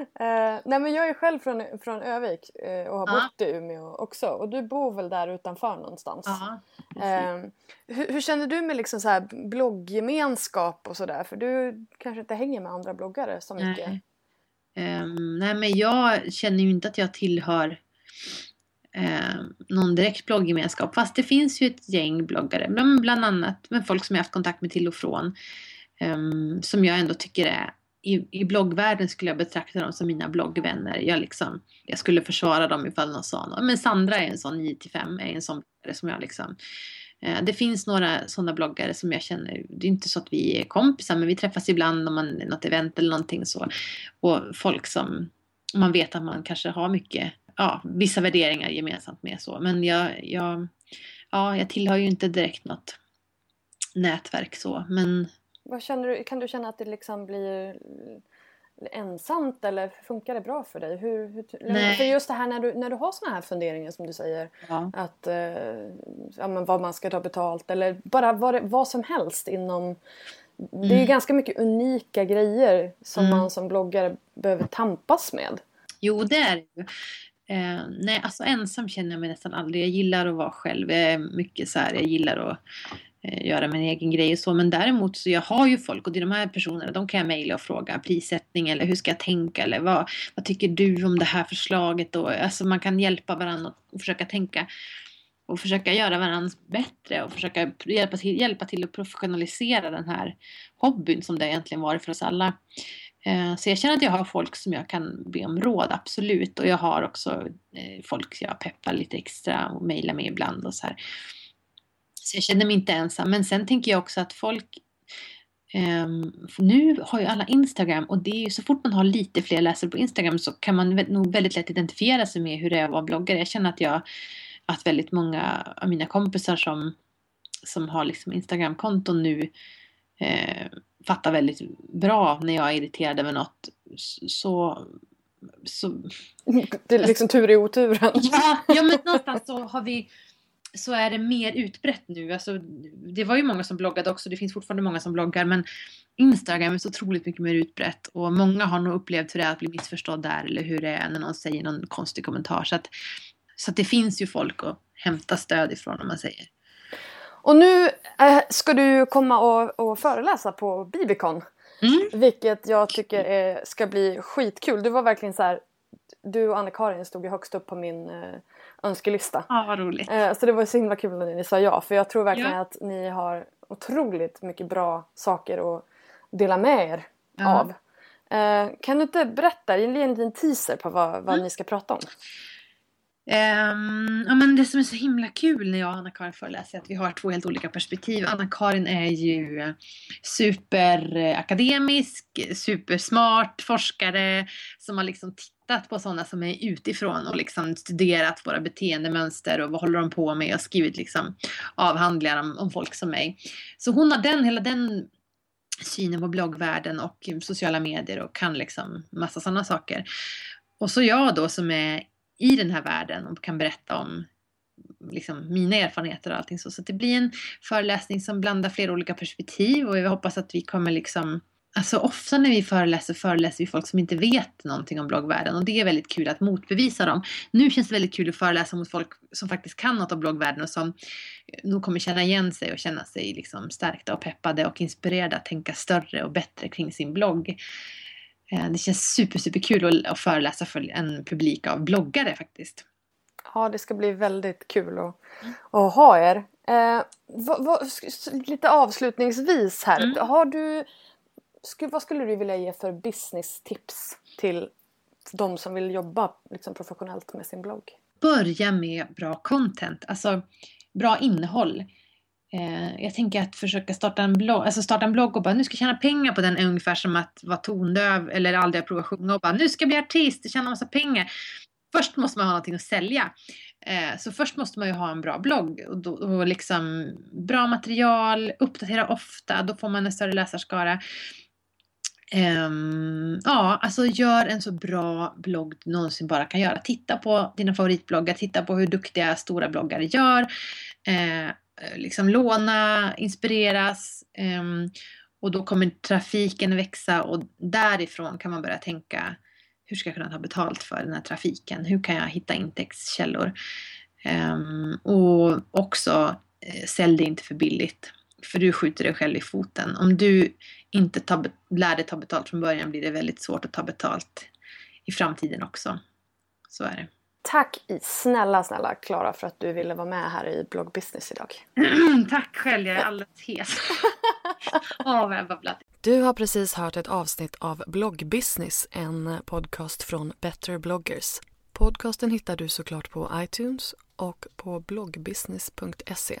Uh, nej men jag är själv från, från Övik uh, och har ja. bott i Umeå också. Och du bor väl där utanför någonstans? Ja, uh, hur, hur, känner du med liksom så här blogggemenskap och sådär? För du kanske inte hänger med andra bloggare så mycket. Nej. Um, nej men jag känner ju inte att jag tillhör någon direkt blogggemenskap. Fast det finns ju ett gäng bloggare, bland annat med folk som jag haft kontakt med till och från. Um, som jag ändå tycker är i, i bloggvärlden skulle jag betrakta dem som mina bloggvänner. Jag, liksom, jag skulle försvara dem ifall någon sa något. Men Sandra är en sån 9-5, är en sån bloggare som jag liksom eh, det finns några sådana bloggare som jag känner, det är inte så att vi är kompisar men vi träffas ibland om man något event eller någonting så. Och folk som man vet att man kanske har mycket, ja, vissa värderingar gemensamt med så. Men jag, jag, ja, jag tillhör ju inte direkt något nätverk så. Men vad känner du, kan du känna att det liksom blir ensamt eller funkar det bra för dig? Hur, hur. För just det här när du, när du har såna här funderingar som du säger ja. att eh, ja, men vad man ska ta betalt eller bara vad, vad som helst inom det är ju Mm. ganska mycket unika grejer som Mm. man som bloggare behöver tampas med. Jo, det är det ju. Eh, nej, alltså ensam känner jag mig nästan aldrig. Jag gillar att vara själv. Jag är mycket så här, jag gillar att Eh, göra min egen grej och så. Men däremot så jag har ju folk och det är de här personerna, de kan jag mejla och fråga prissättning eller hur ska jag tänka eller vad, vad tycker du om det här förslaget? Och, alltså man kan hjälpa varandra och försöka tänka och försöka göra varandra bättre och försöka hjälpa till, hjälpa till att professionalisera den här hobbyn som det egentligen varit för oss alla. Eh, så jag känner att jag har folk som jag kan be om råd, absolut. Och jag har också eh, folk jag peppar lite extra och mejlar med ibland och så här. Så jag känner mig inte ensam. Men sen tänker jag också att folk för nu har ju alla Instagram och det är ju så fort man har lite fler läsare på Instagram så kan man nog väldigt lätt identifiera sig med hur det är att vara bloggare. Jag känner att jag att väldigt många av mina kompisar som, som har liksom Instagramkonton nu eh, fattar väldigt bra när jag är irriterad över något. Så, så Det är liksom tur i oturen. ja, ja, men någonstans så har vi så är det mer utbrett nu. Alltså, det var ju många som bloggade också, det finns fortfarande många som bloggar men Instagram är så otroligt mycket mer utbrett och många har nog upplevt hur det är att bli missförstådd där eller hur det är när någon säger någon konstig kommentar. Så att, så att det finns ju folk att hämta stöd ifrån om man säger. Och nu eh, ska du komma och, och föreläsa på Bibicon. Mm. Vilket jag tycker är, ska bli skitkul. Du var verkligen så här. Du och Anna-Karin stod ju högst upp på min eh, önskelista. Ja, vad roligt. Eh, så det var så himla kul när ni sa ja. För jag tror verkligen Ja. att ni har otroligt mycket bra saker att dela med er Ja. av. Eh, kan du inte berätta, ge en liten teaser på vad, vad Mm. ni ska prata om? Ehm, ja, men det som är så himla kul när jag och Anna-Karin föreläser är att vi har två helt olika perspektiv. Anna-Karin är ju superakademisk, supersmart forskare som har liksom tittat på sådana som är utifrån och liksom studerat våra beteendemönster och vad håller de på med och skrivit liksom avhandlingar om, om folk som mig. Så hon har den, hela den synen på bloggvärlden och sociala medier och kan liksom massa sådana saker. Och så jag då som är i den här världen och kan berätta om liksom, mina erfarenheter och allting så. Så det blir en föreläsning som blandar flera olika perspektiv och jag hoppas att vi kommer liksom Alltså ofta när vi föreläser föreläser vi folk som inte vet någonting om bloggvärlden och det är väldigt kul att motbevisa dem. Nu känns det väldigt kul att föreläsa mot folk som faktiskt kan något om bloggvärlden och som nog kommer känna igen sig och känna sig liksom stärkta och peppade och inspirerade att tänka större och bättre kring sin blogg. Eh, Det känns super, super kul att, föreläsa för en publik av bloggare faktiskt. Ja, det ska bli väldigt kul att, att ha er. Eh, vad, vad, lite avslutningsvis här. Mm. Har du, vad skulle du vilja ge för business-tips till de som vill jobba liksom, professionellt med sin blogg? Börja med bra content, alltså bra innehåll. Eh, jag tänker att försöka starta en blogg, alltså starta en blogg och bara nu ska jag tjäna pengar på den är ungefär som att vara tondöv eller aldrig ha provat sjunga och bara nu ska jag bli artist, tjäna massa pengar. Först måste man ha någonting att sälja. Eh, så först måste man ju ha en bra blogg och, då, och liksom bra material, uppdatera ofta, då får man en större läsarskara. Um, ja, alltså gör en så bra blogg du någonsin bara kan göra. Titta på dina favoritbloggar, titta på hur duktiga stora bloggare gör. Eh, liksom låna, inspireras. Um, och då kommer trafiken växa och därifrån kan man börja tänka hur ska jag kunna ta betalt för den här trafiken? Hur kan jag hitta intäktskällor? Um, och också eh, sälj det inte för billigt. För du skjuter dig själv i foten. Om du inte tar, lär dig ta betalt från början blir det väldigt svårt att ta betalt i framtiden också. Så är det. Tack snälla, snälla Klara för att du ville vara med här i bloggbusiness idag. [CLEARS THROAT] Tack själv, jag är alldeles hes. [LAUGHS] Åh, vad jag babblat. Du har precis hört ett avsnitt av Bloggbusiness, en podcast från Better bloggers. Podcasten hittar du såklart på iTunes och på bloggbusiness.se.